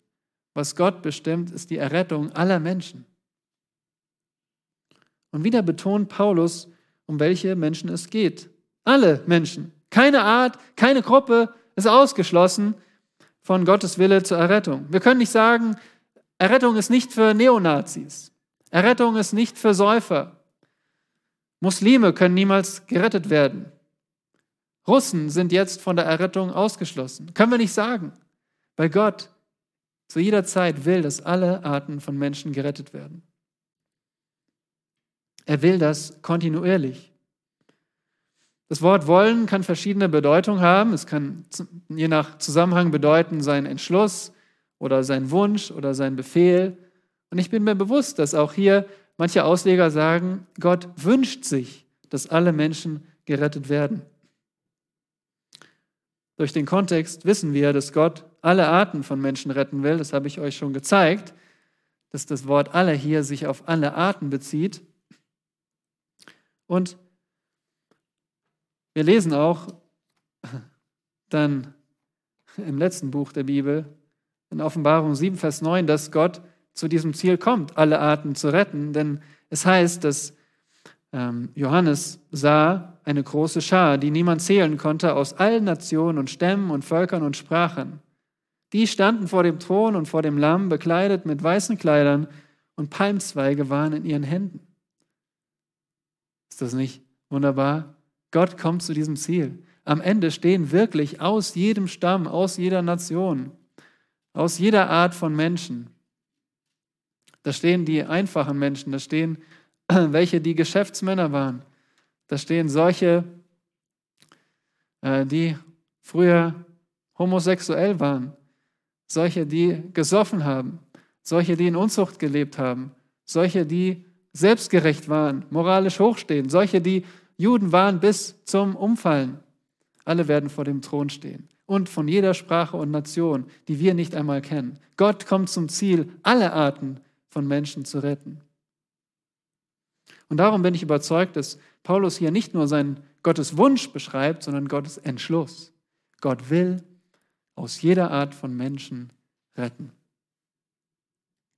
Was Gott bestimmt, ist die Errettung aller Menschen. Und wieder betont Paulus, um welche Menschen es geht. Alle Menschen. Keine Art, keine Gruppe ist ausgeschlossen von Gottes Wille zur Errettung. Wir können nicht sagen, Errettung ist nicht für Neonazis. Errettung ist nicht für Säufer. Muslime können niemals gerettet werden. Russen sind jetzt von der Errettung ausgeschlossen. Können wir nicht sagen, weil Gott zu jeder Zeit will, dass alle Arten von Menschen gerettet werden. Er will das kontinuierlich. Das Wort wollen kann verschiedene Bedeutungen haben. Es kann je nach Zusammenhang bedeuten sein Entschluss oder sein Wunsch oder sein Befehl. Und ich bin mir bewusst, dass auch hier manche Ausleger sagen, Gott wünscht sich, dass alle Menschen gerettet werden. Durch den Kontext wissen wir, dass Gott alle Arten von Menschen retten will. Das habe ich euch schon gezeigt, dass das Wort alle hier sich auf alle Arten bezieht. Und wir lesen auch dann im letzten Buch der Bibel, in Offenbarung 7, Vers 9, dass Gott zu diesem Ziel kommt, alle Arten zu retten. Denn es heißt, dass ähm, Johannes sah eine große Schar, die niemand zählen konnte, aus allen Nationen und Stämmen und Völkern und Sprachen. Die standen vor dem Thron und vor dem Lamm, bekleidet mit weißen Kleidern und Palmzweige waren in ihren Händen. Ist das nicht wunderbar? Gott kommt zu diesem Ziel. Am Ende stehen wirklich aus jedem Stamm, aus jeder Nation, aus jeder Art von Menschen. Da stehen die einfachen Menschen, da stehen welche, die Geschäftsmänner waren. Da stehen solche, äh, die früher homosexuell waren, solche, die gesoffen haben, solche, die in Unzucht gelebt haben, solche, die selbstgerecht waren, moralisch hochstehen, solche, die Juden waren bis zum Umfallen. Alle werden vor dem Thron stehen und von jeder Sprache und Nation, die wir nicht einmal kennen. Gott kommt zum Ziel, alle Arten von Menschen zu retten. Und darum bin ich überzeugt, dass Paulus hier nicht nur seinen Gottes Wunsch beschreibt, sondern Gottes Entschluss. Gott will aus jeder Art von Menschen retten.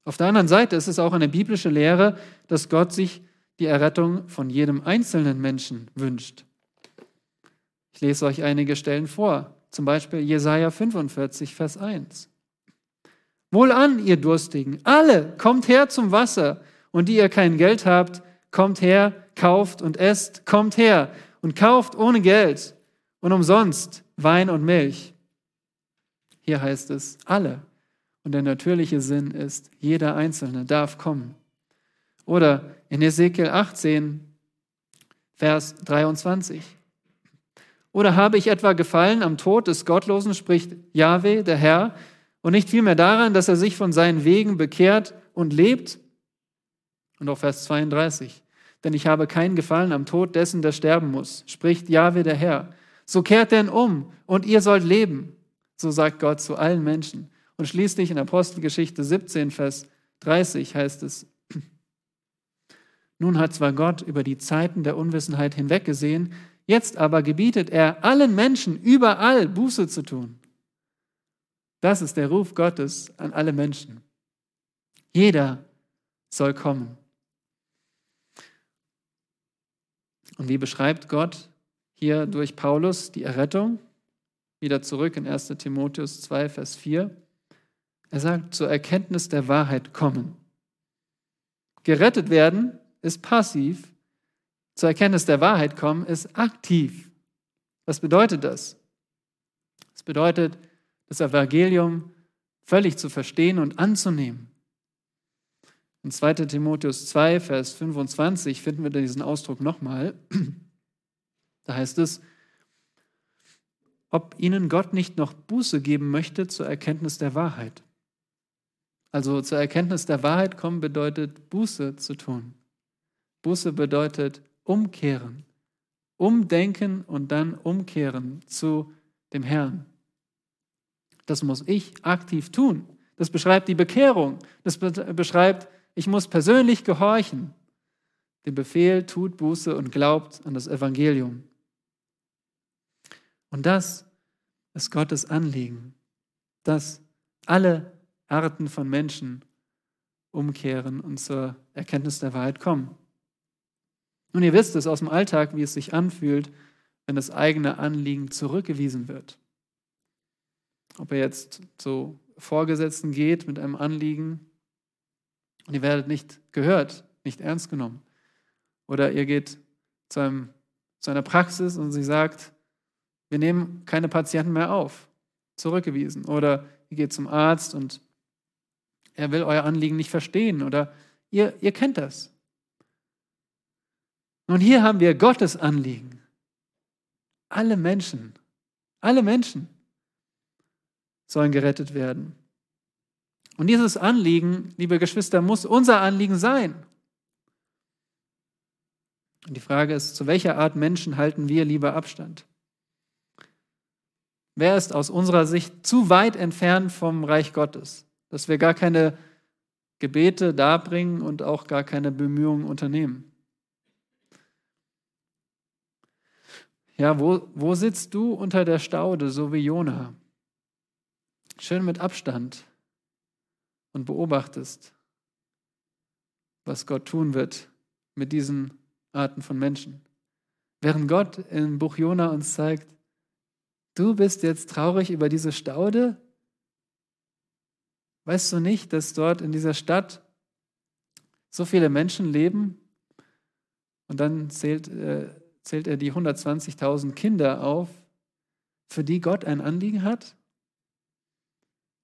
Auf der anderen Seite ist es auch eine biblische Lehre, dass Gott sich die Errettung von jedem einzelnen Menschen wünscht. Ich lese euch einige Stellen vor, zum Beispiel Jesaja 45, Vers 1. Wohlan, ihr Durstigen, alle, kommt her zum Wasser, und die ihr kein Geld habt, kommt her, kauft und esst, kommt her und kauft ohne Geld und umsonst Wein und Milch. Hier heißt es alle. Und der natürliche Sinn ist, jeder Einzelne darf kommen. Oder in Ezekiel 18, Vers 23. Oder habe ich etwa gefallen am Tod des Gottlosen, spricht Yahweh, der Herr, und nicht vielmehr daran, dass er sich von seinen Wegen bekehrt und lebt? Und auch Vers 32. Denn ich habe keinen Gefallen am Tod dessen, der sterben muss, spricht Jahwe der Herr. So kehrt denn um und ihr sollt leben. So sagt Gott zu allen Menschen. Und schließlich in Apostelgeschichte 17, Vers 30 heißt es, nun hat zwar Gott über die Zeiten der Unwissenheit hinweggesehen, jetzt aber gebietet er allen Menschen überall Buße zu tun. Das ist der Ruf Gottes an alle Menschen. Jeder soll kommen. Und wie beschreibt Gott hier durch Paulus die Errettung? Wieder zurück in 1 Timotheus 2, Vers 4. Er sagt, zur Erkenntnis der Wahrheit kommen. Gerettet werden ist passiv, zur Erkenntnis der Wahrheit kommen ist aktiv. Was bedeutet das? Es bedeutet, das Evangelium völlig zu verstehen und anzunehmen. In 2 Timotheus 2, Vers 25 finden wir diesen Ausdruck nochmal. Da heißt es, ob ihnen Gott nicht noch Buße geben möchte zur Erkenntnis der Wahrheit. Also zur Erkenntnis der Wahrheit kommen bedeutet Buße zu tun. Buße bedeutet umkehren, umdenken und dann umkehren zu dem Herrn. Das muss ich aktiv tun. Das beschreibt die Bekehrung. Das beschreibt ich muss persönlich gehorchen. Dem Befehl tut Buße und glaubt an das Evangelium. Und das ist Gottes Anliegen, dass alle Arten von Menschen umkehren und zur Erkenntnis der Wahrheit kommen. Nun, ihr wisst es aus dem Alltag, wie es sich anfühlt, wenn das eigene Anliegen zurückgewiesen wird. Ob er jetzt zu Vorgesetzten geht mit einem Anliegen und ihr werdet nicht gehört, nicht ernst genommen. Oder ihr geht zu, einem, zu einer Praxis und sie sagt, wir nehmen keine Patienten mehr auf, zurückgewiesen. Oder ihr geht zum Arzt und er will euer Anliegen nicht verstehen. Oder ihr, ihr kennt das. Nun, hier haben wir Gottes Anliegen. Alle Menschen, alle Menschen sollen gerettet werden. Und dieses Anliegen, liebe Geschwister, muss unser Anliegen sein. Und die Frage ist, zu welcher Art Menschen halten wir lieber Abstand? Wer ist aus unserer Sicht zu weit entfernt vom Reich Gottes, dass wir gar keine Gebete darbringen und auch gar keine Bemühungen unternehmen? Ja, wo, wo sitzt du unter der Staude, so wie Jona? Schön mit Abstand, und beobachtest, was Gott tun wird mit diesen Arten von Menschen. Während Gott im Buch Jona uns zeigt, du bist jetzt traurig über diese Staude, Weißt du nicht, dass dort in dieser Stadt so viele Menschen leben? Und dann zählt, äh, zählt er die 120.000 Kinder auf, für die Gott ein Anliegen hat?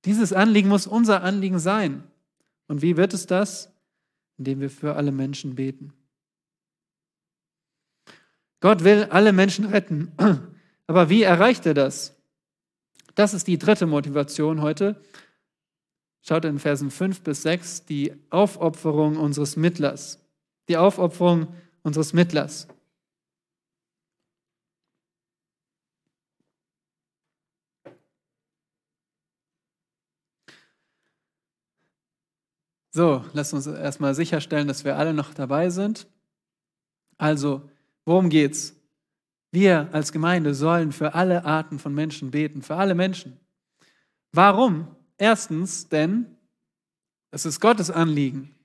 Dieses Anliegen muss unser Anliegen sein. Und wie wird es das? Indem wir für alle Menschen beten. Gott will alle Menschen retten. Aber wie erreicht er das? Das ist die dritte Motivation heute. Schaut in Versen 5 bis 6 die Aufopferung unseres Mittlers. Die Aufopferung unseres Mittlers. So, lasst uns erstmal sicherstellen, dass wir alle noch dabei sind. Also, worum geht's? Wir als Gemeinde sollen für alle Arten von Menschen beten, für alle Menschen. Warum? Erstens, denn es ist Gottes Anliegen.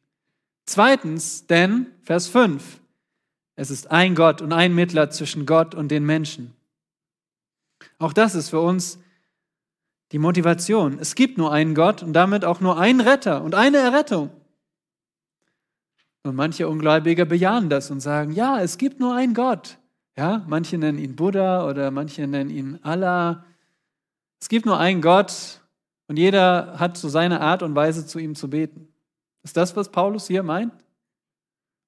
Zweitens, denn, Vers 5, es ist ein Gott und ein Mittler zwischen Gott und den Menschen. Auch das ist für uns die Motivation. Es gibt nur einen Gott und damit auch nur einen Retter und eine Errettung. Und manche Ungläubige bejahen das und sagen, ja, es gibt nur einen Gott. Ja, manche nennen ihn Buddha oder manche nennen ihn Allah. Es gibt nur einen Gott und jeder hat so seine Art und Weise, zu ihm zu beten. Ist das, was Paulus hier meint?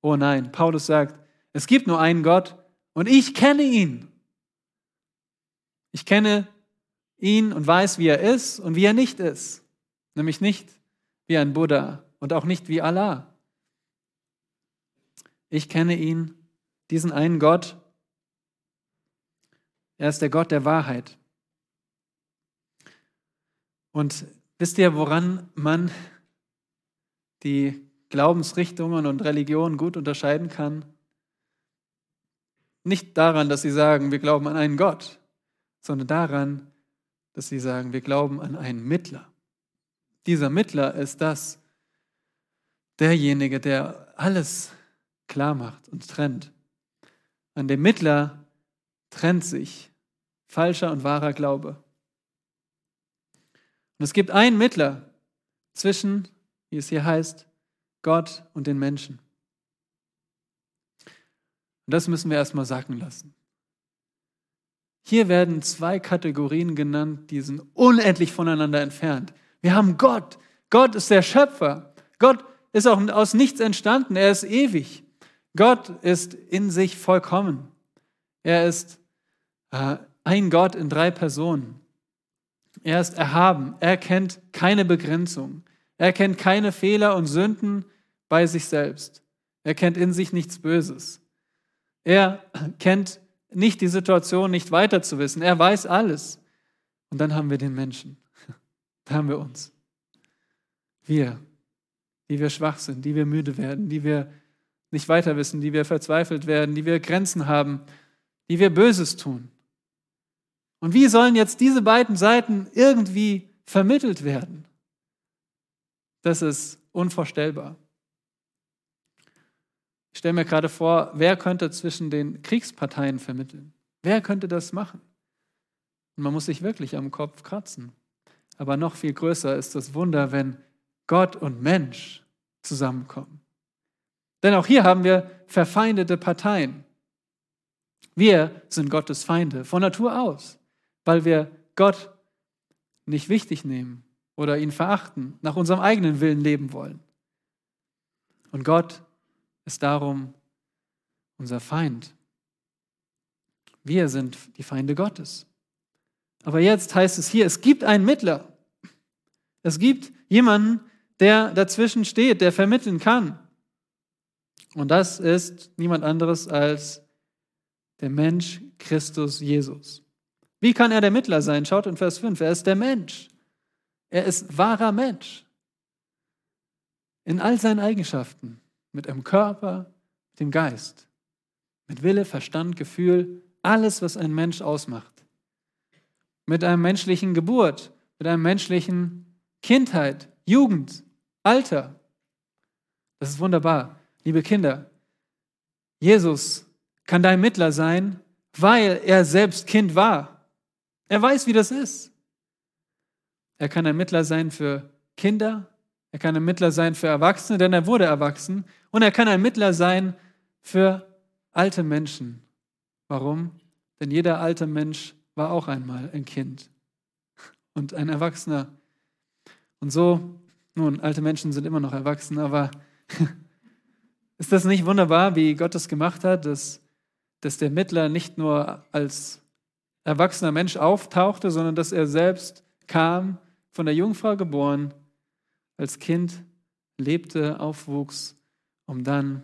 Oh nein, Paulus sagt, es gibt nur einen Gott und ich kenne ihn. Ich kenne ihn und weiß, wie er ist und wie er nicht ist. Nämlich nicht wie ein Buddha und auch nicht wie Allah. Ich kenne ihn, diesen einen Gott. Er ist der Gott der Wahrheit. Und wisst ihr, woran man die Glaubensrichtungen und Religionen gut unterscheiden kann? Nicht daran, dass sie sagen, wir glauben an einen Gott, sondern daran, dass sie sagen, wir glauben an einen Mittler. Dieser Mittler ist das, derjenige, der alles klar macht und trennt. An dem Mittler trennt sich falscher und wahrer Glaube. Und es gibt einen Mittler zwischen, wie es hier heißt, Gott und den Menschen. Und das müssen wir erstmal sacken lassen. Hier werden zwei Kategorien genannt, die sind unendlich voneinander entfernt. Wir haben Gott. Gott ist der Schöpfer. Gott ist auch aus nichts entstanden. Er ist ewig. Gott ist in sich vollkommen. Er ist äh, ein Gott in drei Personen. Er ist erhaben. Er kennt keine Begrenzung. Er kennt keine Fehler und Sünden bei sich selbst. Er kennt in sich nichts Böses. Er kennt nicht die Situation nicht weiter zu wissen. Er weiß alles. Und dann haben wir den Menschen. Da haben wir uns. Wir, die wir schwach sind, die wir müde werden, die wir nicht weiter wissen, die wir verzweifelt werden, die wir Grenzen haben, die wir Böses tun. Und wie sollen jetzt diese beiden Seiten irgendwie vermittelt werden? Das ist unvorstellbar. Ich stelle mir gerade vor, wer könnte zwischen den Kriegsparteien vermitteln? Wer könnte das machen? Und man muss sich wirklich am Kopf kratzen. Aber noch viel größer ist das Wunder, wenn Gott und Mensch zusammenkommen. Denn auch hier haben wir verfeindete Parteien. Wir sind Gottes Feinde von Natur aus, weil wir Gott nicht wichtig nehmen oder ihn verachten, nach unserem eigenen Willen leben wollen. Und Gott ist darum unser Feind. Wir sind die Feinde Gottes. Aber jetzt heißt es hier, es gibt einen Mittler. Es gibt jemanden, der dazwischen steht, der vermitteln kann. Und das ist niemand anderes als der Mensch Christus Jesus. Wie kann er der Mittler sein? Schaut in Vers 5. Er ist der Mensch. Er ist wahrer Mensch. In all seinen Eigenschaften mit einem Körper, mit dem Geist, mit Wille, Verstand, Gefühl, alles, was ein Mensch ausmacht. Mit einem menschlichen Geburt, mit einem menschlichen Kindheit, Jugend, Alter. Das ist wunderbar. Liebe Kinder, Jesus kann dein Mittler sein, weil er selbst Kind war. Er weiß, wie das ist. Er kann ein Mittler sein für Kinder, er kann ein Mittler sein für Erwachsene, denn er wurde erwachsen. Und er kann ein Mittler sein für alte Menschen. Warum? Denn jeder alte Mensch war auch einmal ein Kind und ein Erwachsener. Und so, nun, alte Menschen sind immer noch erwachsen, aber ist das nicht wunderbar, wie Gott es gemacht hat, dass, dass der Mittler nicht nur als erwachsener Mensch auftauchte, sondern dass er selbst kam, von der Jungfrau geboren, als Kind lebte, aufwuchs, um dann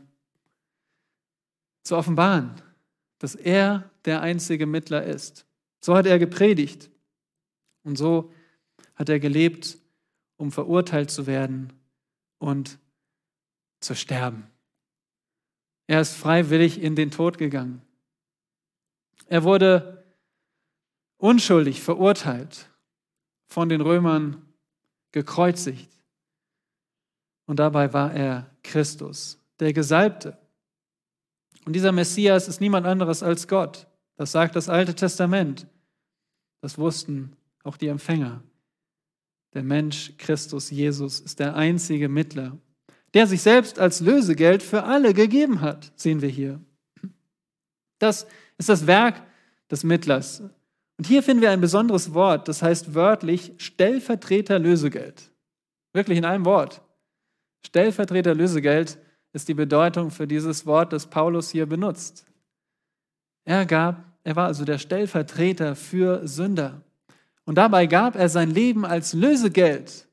zu offenbaren, dass er der einzige Mittler ist. So hat er gepredigt und so hat er gelebt, um verurteilt zu werden und zu sterben. Er ist freiwillig in den Tod gegangen. Er wurde unschuldig verurteilt, von den Römern gekreuzigt. Und dabei war er Christus, der Gesalbte. Und dieser Messias ist niemand anderes als Gott. Das sagt das Alte Testament. Das wussten auch die Empfänger. Der Mensch Christus Jesus ist der einzige Mittler, der sich selbst als Lösegeld für alle gegeben hat, sehen wir hier. Das ist das Werk des Mittlers. Und hier finden wir ein besonderes Wort, das heißt wörtlich Stellvertreter Lösegeld. Wirklich in einem Wort. Stellvertreter Lösegeld ist die Bedeutung für dieses Wort, das Paulus hier benutzt. Er gab, er war also der Stellvertreter für Sünder. Und dabei gab er sein Leben als Lösegeld.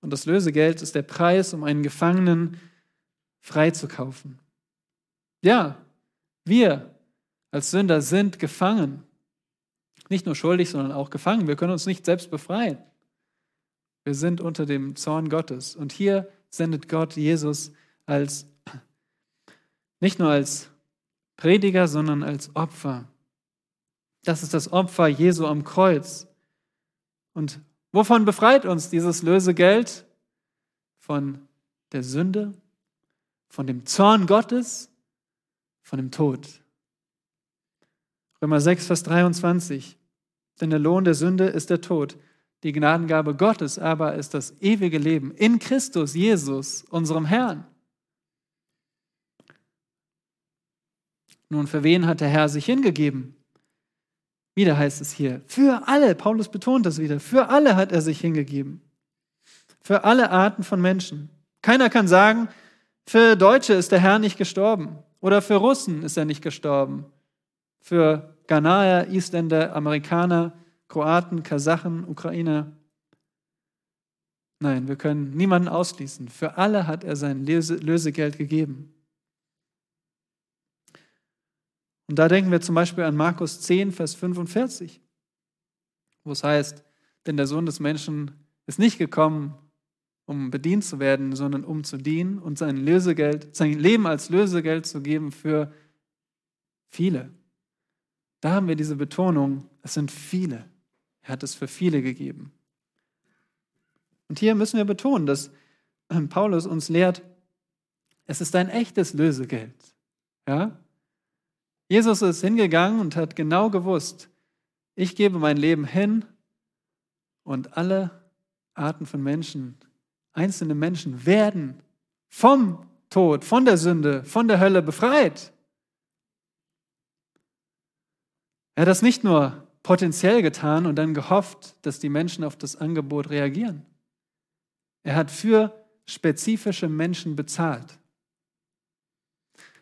Und das Lösegeld ist der Preis, um einen Gefangenen freizukaufen. Ja, wir als Sünder sind gefangen. Nicht nur schuldig, sondern auch gefangen. Wir können uns nicht selbst befreien. Wir sind unter dem Zorn Gottes. Und hier sendet Gott Jesus als, nicht nur als Prediger, sondern als Opfer. Das ist das Opfer Jesu am Kreuz. Und wovon befreit uns dieses Lösegeld? Von der Sünde, von dem Zorn Gottes, von dem Tod. Römer 6, Vers 23. Denn der Lohn der Sünde ist der Tod. Die Gnadengabe Gottes aber ist das ewige Leben in Christus Jesus, unserem Herrn. Nun, für wen hat der Herr sich hingegeben? Wieder heißt es hier, für alle, Paulus betont das wieder, für alle hat er sich hingegeben. Für alle Arten von Menschen. Keiner kann sagen, für Deutsche ist der Herr nicht gestorben oder für Russen ist er nicht gestorben. Für Ghanaer, Isländer, Amerikaner, Kroaten, Kasachen, Ukrainer. Nein, wir können niemanden ausschließen. Für alle hat er sein Lösegeld gegeben. Und da denken wir zum Beispiel an Markus 10, Vers 45, wo es heißt, denn der Sohn des Menschen ist nicht gekommen, um bedient zu werden, sondern um zu dienen und sein Lösegeld, sein Leben als Lösegeld zu geben für viele. Da haben wir diese Betonung, es sind viele. Er hat es für viele gegeben. Und hier müssen wir betonen, dass ähm, Paulus uns lehrt, es ist ein echtes Lösegeld. Ja? Jesus ist hingegangen und hat genau gewusst, ich gebe mein Leben hin und alle Arten von Menschen, einzelne Menschen werden vom Tod, von der Sünde, von der Hölle befreit. Er hat das nicht nur potenziell getan und dann gehofft, dass die Menschen auf das Angebot reagieren. Er hat für spezifische Menschen bezahlt.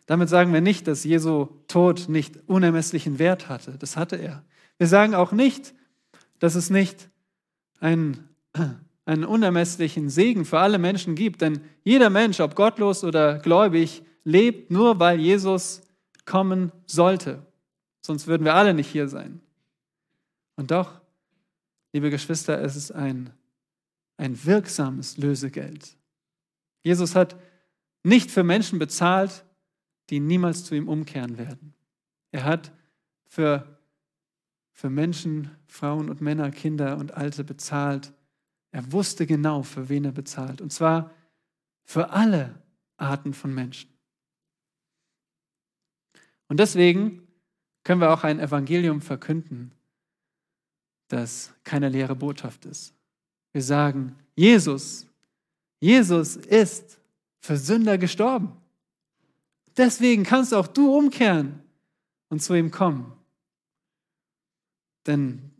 Damit sagen wir nicht, dass Jesu Tod nicht unermesslichen Wert hatte. Das hatte er. Wir sagen auch nicht, dass es nicht einen, einen unermesslichen Segen für alle Menschen gibt. Denn jeder Mensch, ob gottlos oder gläubig, lebt nur, weil Jesus kommen sollte. Sonst würden wir alle nicht hier sein. Und doch, liebe Geschwister, es ist ein, ein wirksames Lösegeld. Jesus hat nicht für Menschen bezahlt, die niemals zu ihm umkehren werden. Er hat für, für Menschen, Frauen und Männer, Kinder und Alte bezahlt. Er wusste genau, für wen er bezahlt. Und zwar für alle Arten von Menschen. Und deswegen können wir auch ein Evangelium verkünden, das keine leere Botschaft ist. Wir sagen, Jesus, Jesus ist für Sünder gestorben. Deswegen kannst auch du umkehren und zu ihm kommen. Denn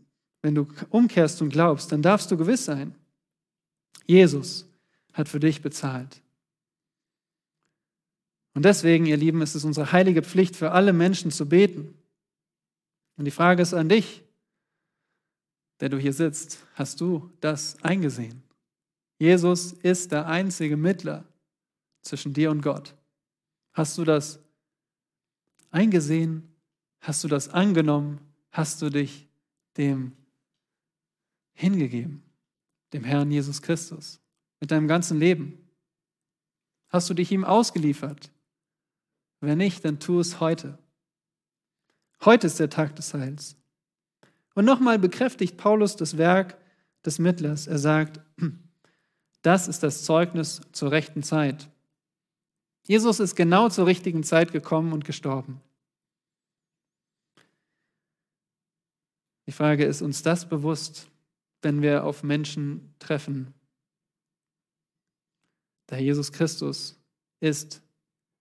wenn du umkehrst und glaubst, dann darfst du gewiss sein, Jesus hat für dich bezahlt. Und deswegen, ihr Lieben, ist es unsere heilige Pflicht, für alle Menschen zu beten. Und die Frage ist an dich, der du hier sitzt, hast du das eingesehen? Jesus ist der einzige Mittler zwischen dir und Gott. Hast du das eingesehen? Hast du das angenommen? Hast du dich dem hingegeben, dem Herrn Jesus Christus, mit deinem ganzen Leben? Hast du dich ihm ausgeliefert? Wenn nicht, dann tu es heute. Heute ist der Tag des Heils. Und nochmal bekräftigt Paulus das Werk des Mittlers. Er sagt, das ist das Zeugnis zur rechten Zeit. Jesus ist genau zur richtigen Zeit gekommen und gestorben. Die Frage ist uns das bewusst, wenn wir auf Menschen treffen. Der Jesus Christus ist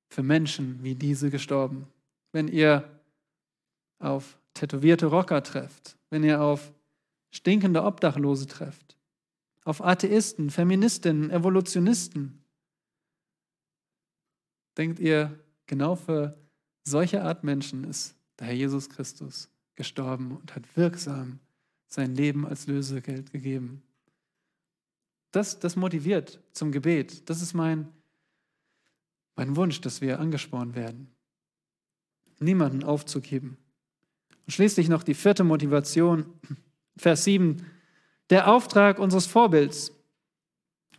für Menschen wie diese gestorben. Wenn ihr auf tätowierte Rocker trefft, wenn ihr auf stinkende Obdachlose trefft, auf Atheisten, Feministinnen, Evolutionisten, denkt ihr, genau für solche Art Menschen ist der Herr Jesus Christus gestorben und hat wirksam sein Leben als Lösegeld gegeben. Das, das motiviert zum Gebet. Das ist mein, mein Wunsch, dass wir angespornt werden, niemanden aufzugeben. Und schließlich noch die vierte Motivation, Vers 7, der Auftrag unseres Vorbilds.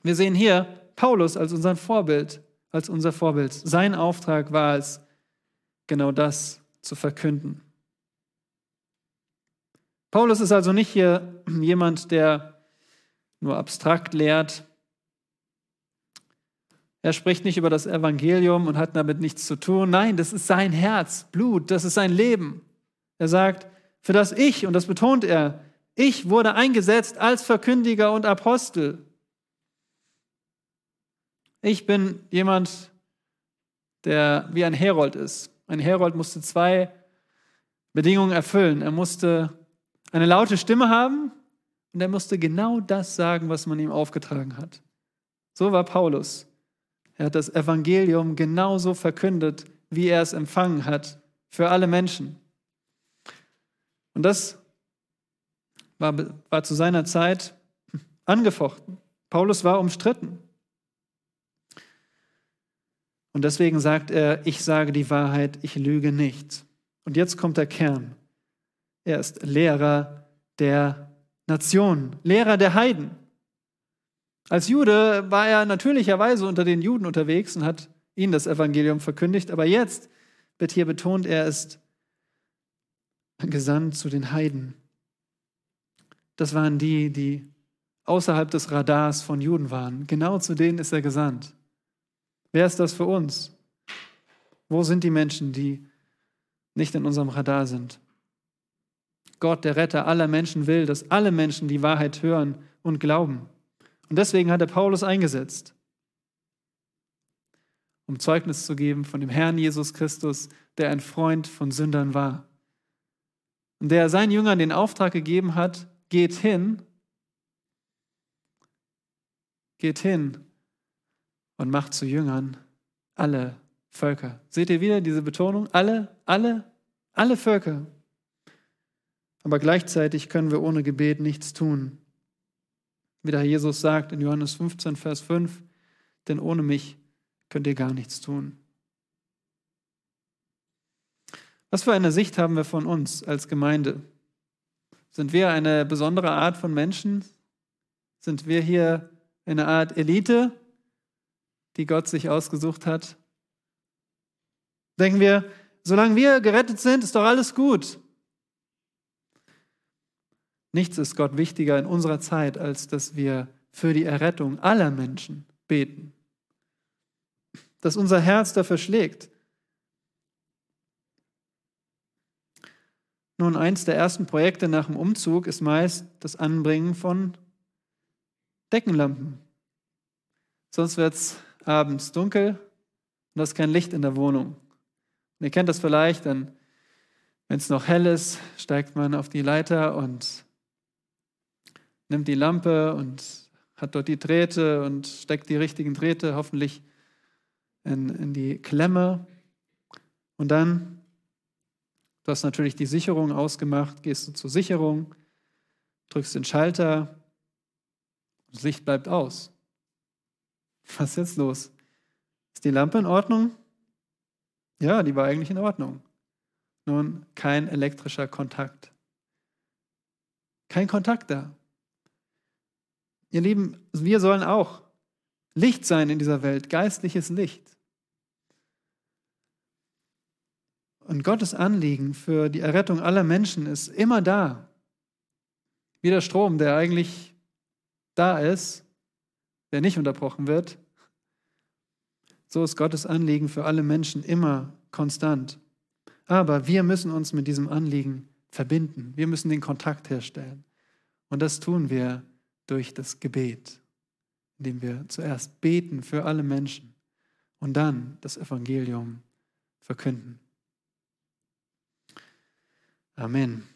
Wir sehen hier Paulus als unser Vorbild als unser Vorbild. Sein Auftrag war es, genau das zu verkünden. Paulus ist also nicht hier jemand, der nur abstrakt lehrt. Er spricht nicht über das Evangelium und hat damit nichts zu tun. Nein, das ist sein Herz, Blut, das ist sein Leben. Er sagt, für das ich, und das betont er, ich wurde eingesetzt als Verkündiger und Apostel. Ich bin jemand, der wie ein Herold ist. Ein Herold musste zwei Bedingungen erfüllen. Er musste eine laute Stimme haben und er musste genau das sagen, was man ihm aufgetragen hat. So war Paulus. Er hat das Evangelium genauso verkündet, wie er es empfangen hat, für alle Menschen. Und das war, war zu seiner Zeit angefochten. Paulus war umstritten. Und deswegen sagt er, ich sage die Wahrheit, ich lüge nicht. Und jetzt kommt der Kern. Er ist Lehrer der Nation, Lehrer der Heiden. Als Jude war er natürlicherweise unter den Juden unterwegs und hat ihnen das Evangelium verkündigt, aber jetzt wird hier betont, er ist gesandt zu den Heiden. Das waren die, die außerhalb des Radars von Juden waren. Genau zu denen ist er gesandt. Wer ist das für uns? Wo sind die Menschen, die nicht in unserem Radar sind? Gott, der Retter aller Menschen, will, dass alle Menschen die Wahrheit hören und glauben. Und deswegen hat er Paulus eingesetzt, um Zeugnis zu geben von dem Herrn Jesus Christus, der ein Freund von Sündern war. Der seinen Jüngern den Auftrag gegeben hat, geht hin, geht hin und macht zu Jüngern alle Völker. Seht ihr wieder diese Betonung? Alle, alle, alle Völker. Aber gleichzeitig können wir ohne Gebet nichts tun. Wie der Herr Jesus sagt in Johannes 15, Vers 5, denn ohne mich könnt ihr gar nichts tun. Was für eine Sicht haben wir von uns als Gemeinde? Sind wir eine besondere Art von Menschen? Sind wir hier eine Art Elite? die Gott sich ausgesucht hat? Denken wir, solange wir gerettet sind, ist doch alles gut. Nichts ist Gott wichtiger in unserer Zeit, als dass wir für die Errettung aller Menschen beten. Dass unser Herz dafür schlägt. Nun, eins der ersten Projekte nach dem Umzug ist meist das Anbringen von Deckenlampen. Sonst wird es abends dunkel und da ist kein Licht in der Wohnung. Und ihr kennt das vielleicht, wenn es noch hell ist, steigt man auf die Leiter und nimmt die Lampe und hat dort die Drähte und steckt die richtigen Drähte hoffentlich in, in die Klemme. Und dann, du hast natürlich die Sicherung ausgemacht, gehst du zur Sicherung, drückst den Schalter, das Licht bleibt aus. Was ist jetzt los? Ist die Lampe in Ordnung? Ja, die war eigentlich in Ordnung. Nun, kein elektrischer Kontakt. Kein Kontakt da. Ihr Lieben, wir sollen auch Licht sein in dieser Welt, geistliches Licht. Und Gottes Anliegen für die Errettung aller Menschen ist immer da. Wie der Strom, der eigentlich da ist, der nicht unterbrochen wird. So ist Gottes Anliegen für alle Menschen immer konstant. Aber wir müssen uns mit diesem Anliegen verbinden. Wir müssen den Kontakt herstellen. Und das tun wir durch das Gebet, indem wir zuerst beten für alle Menschen und dann das Evangelium verkünden. Amen.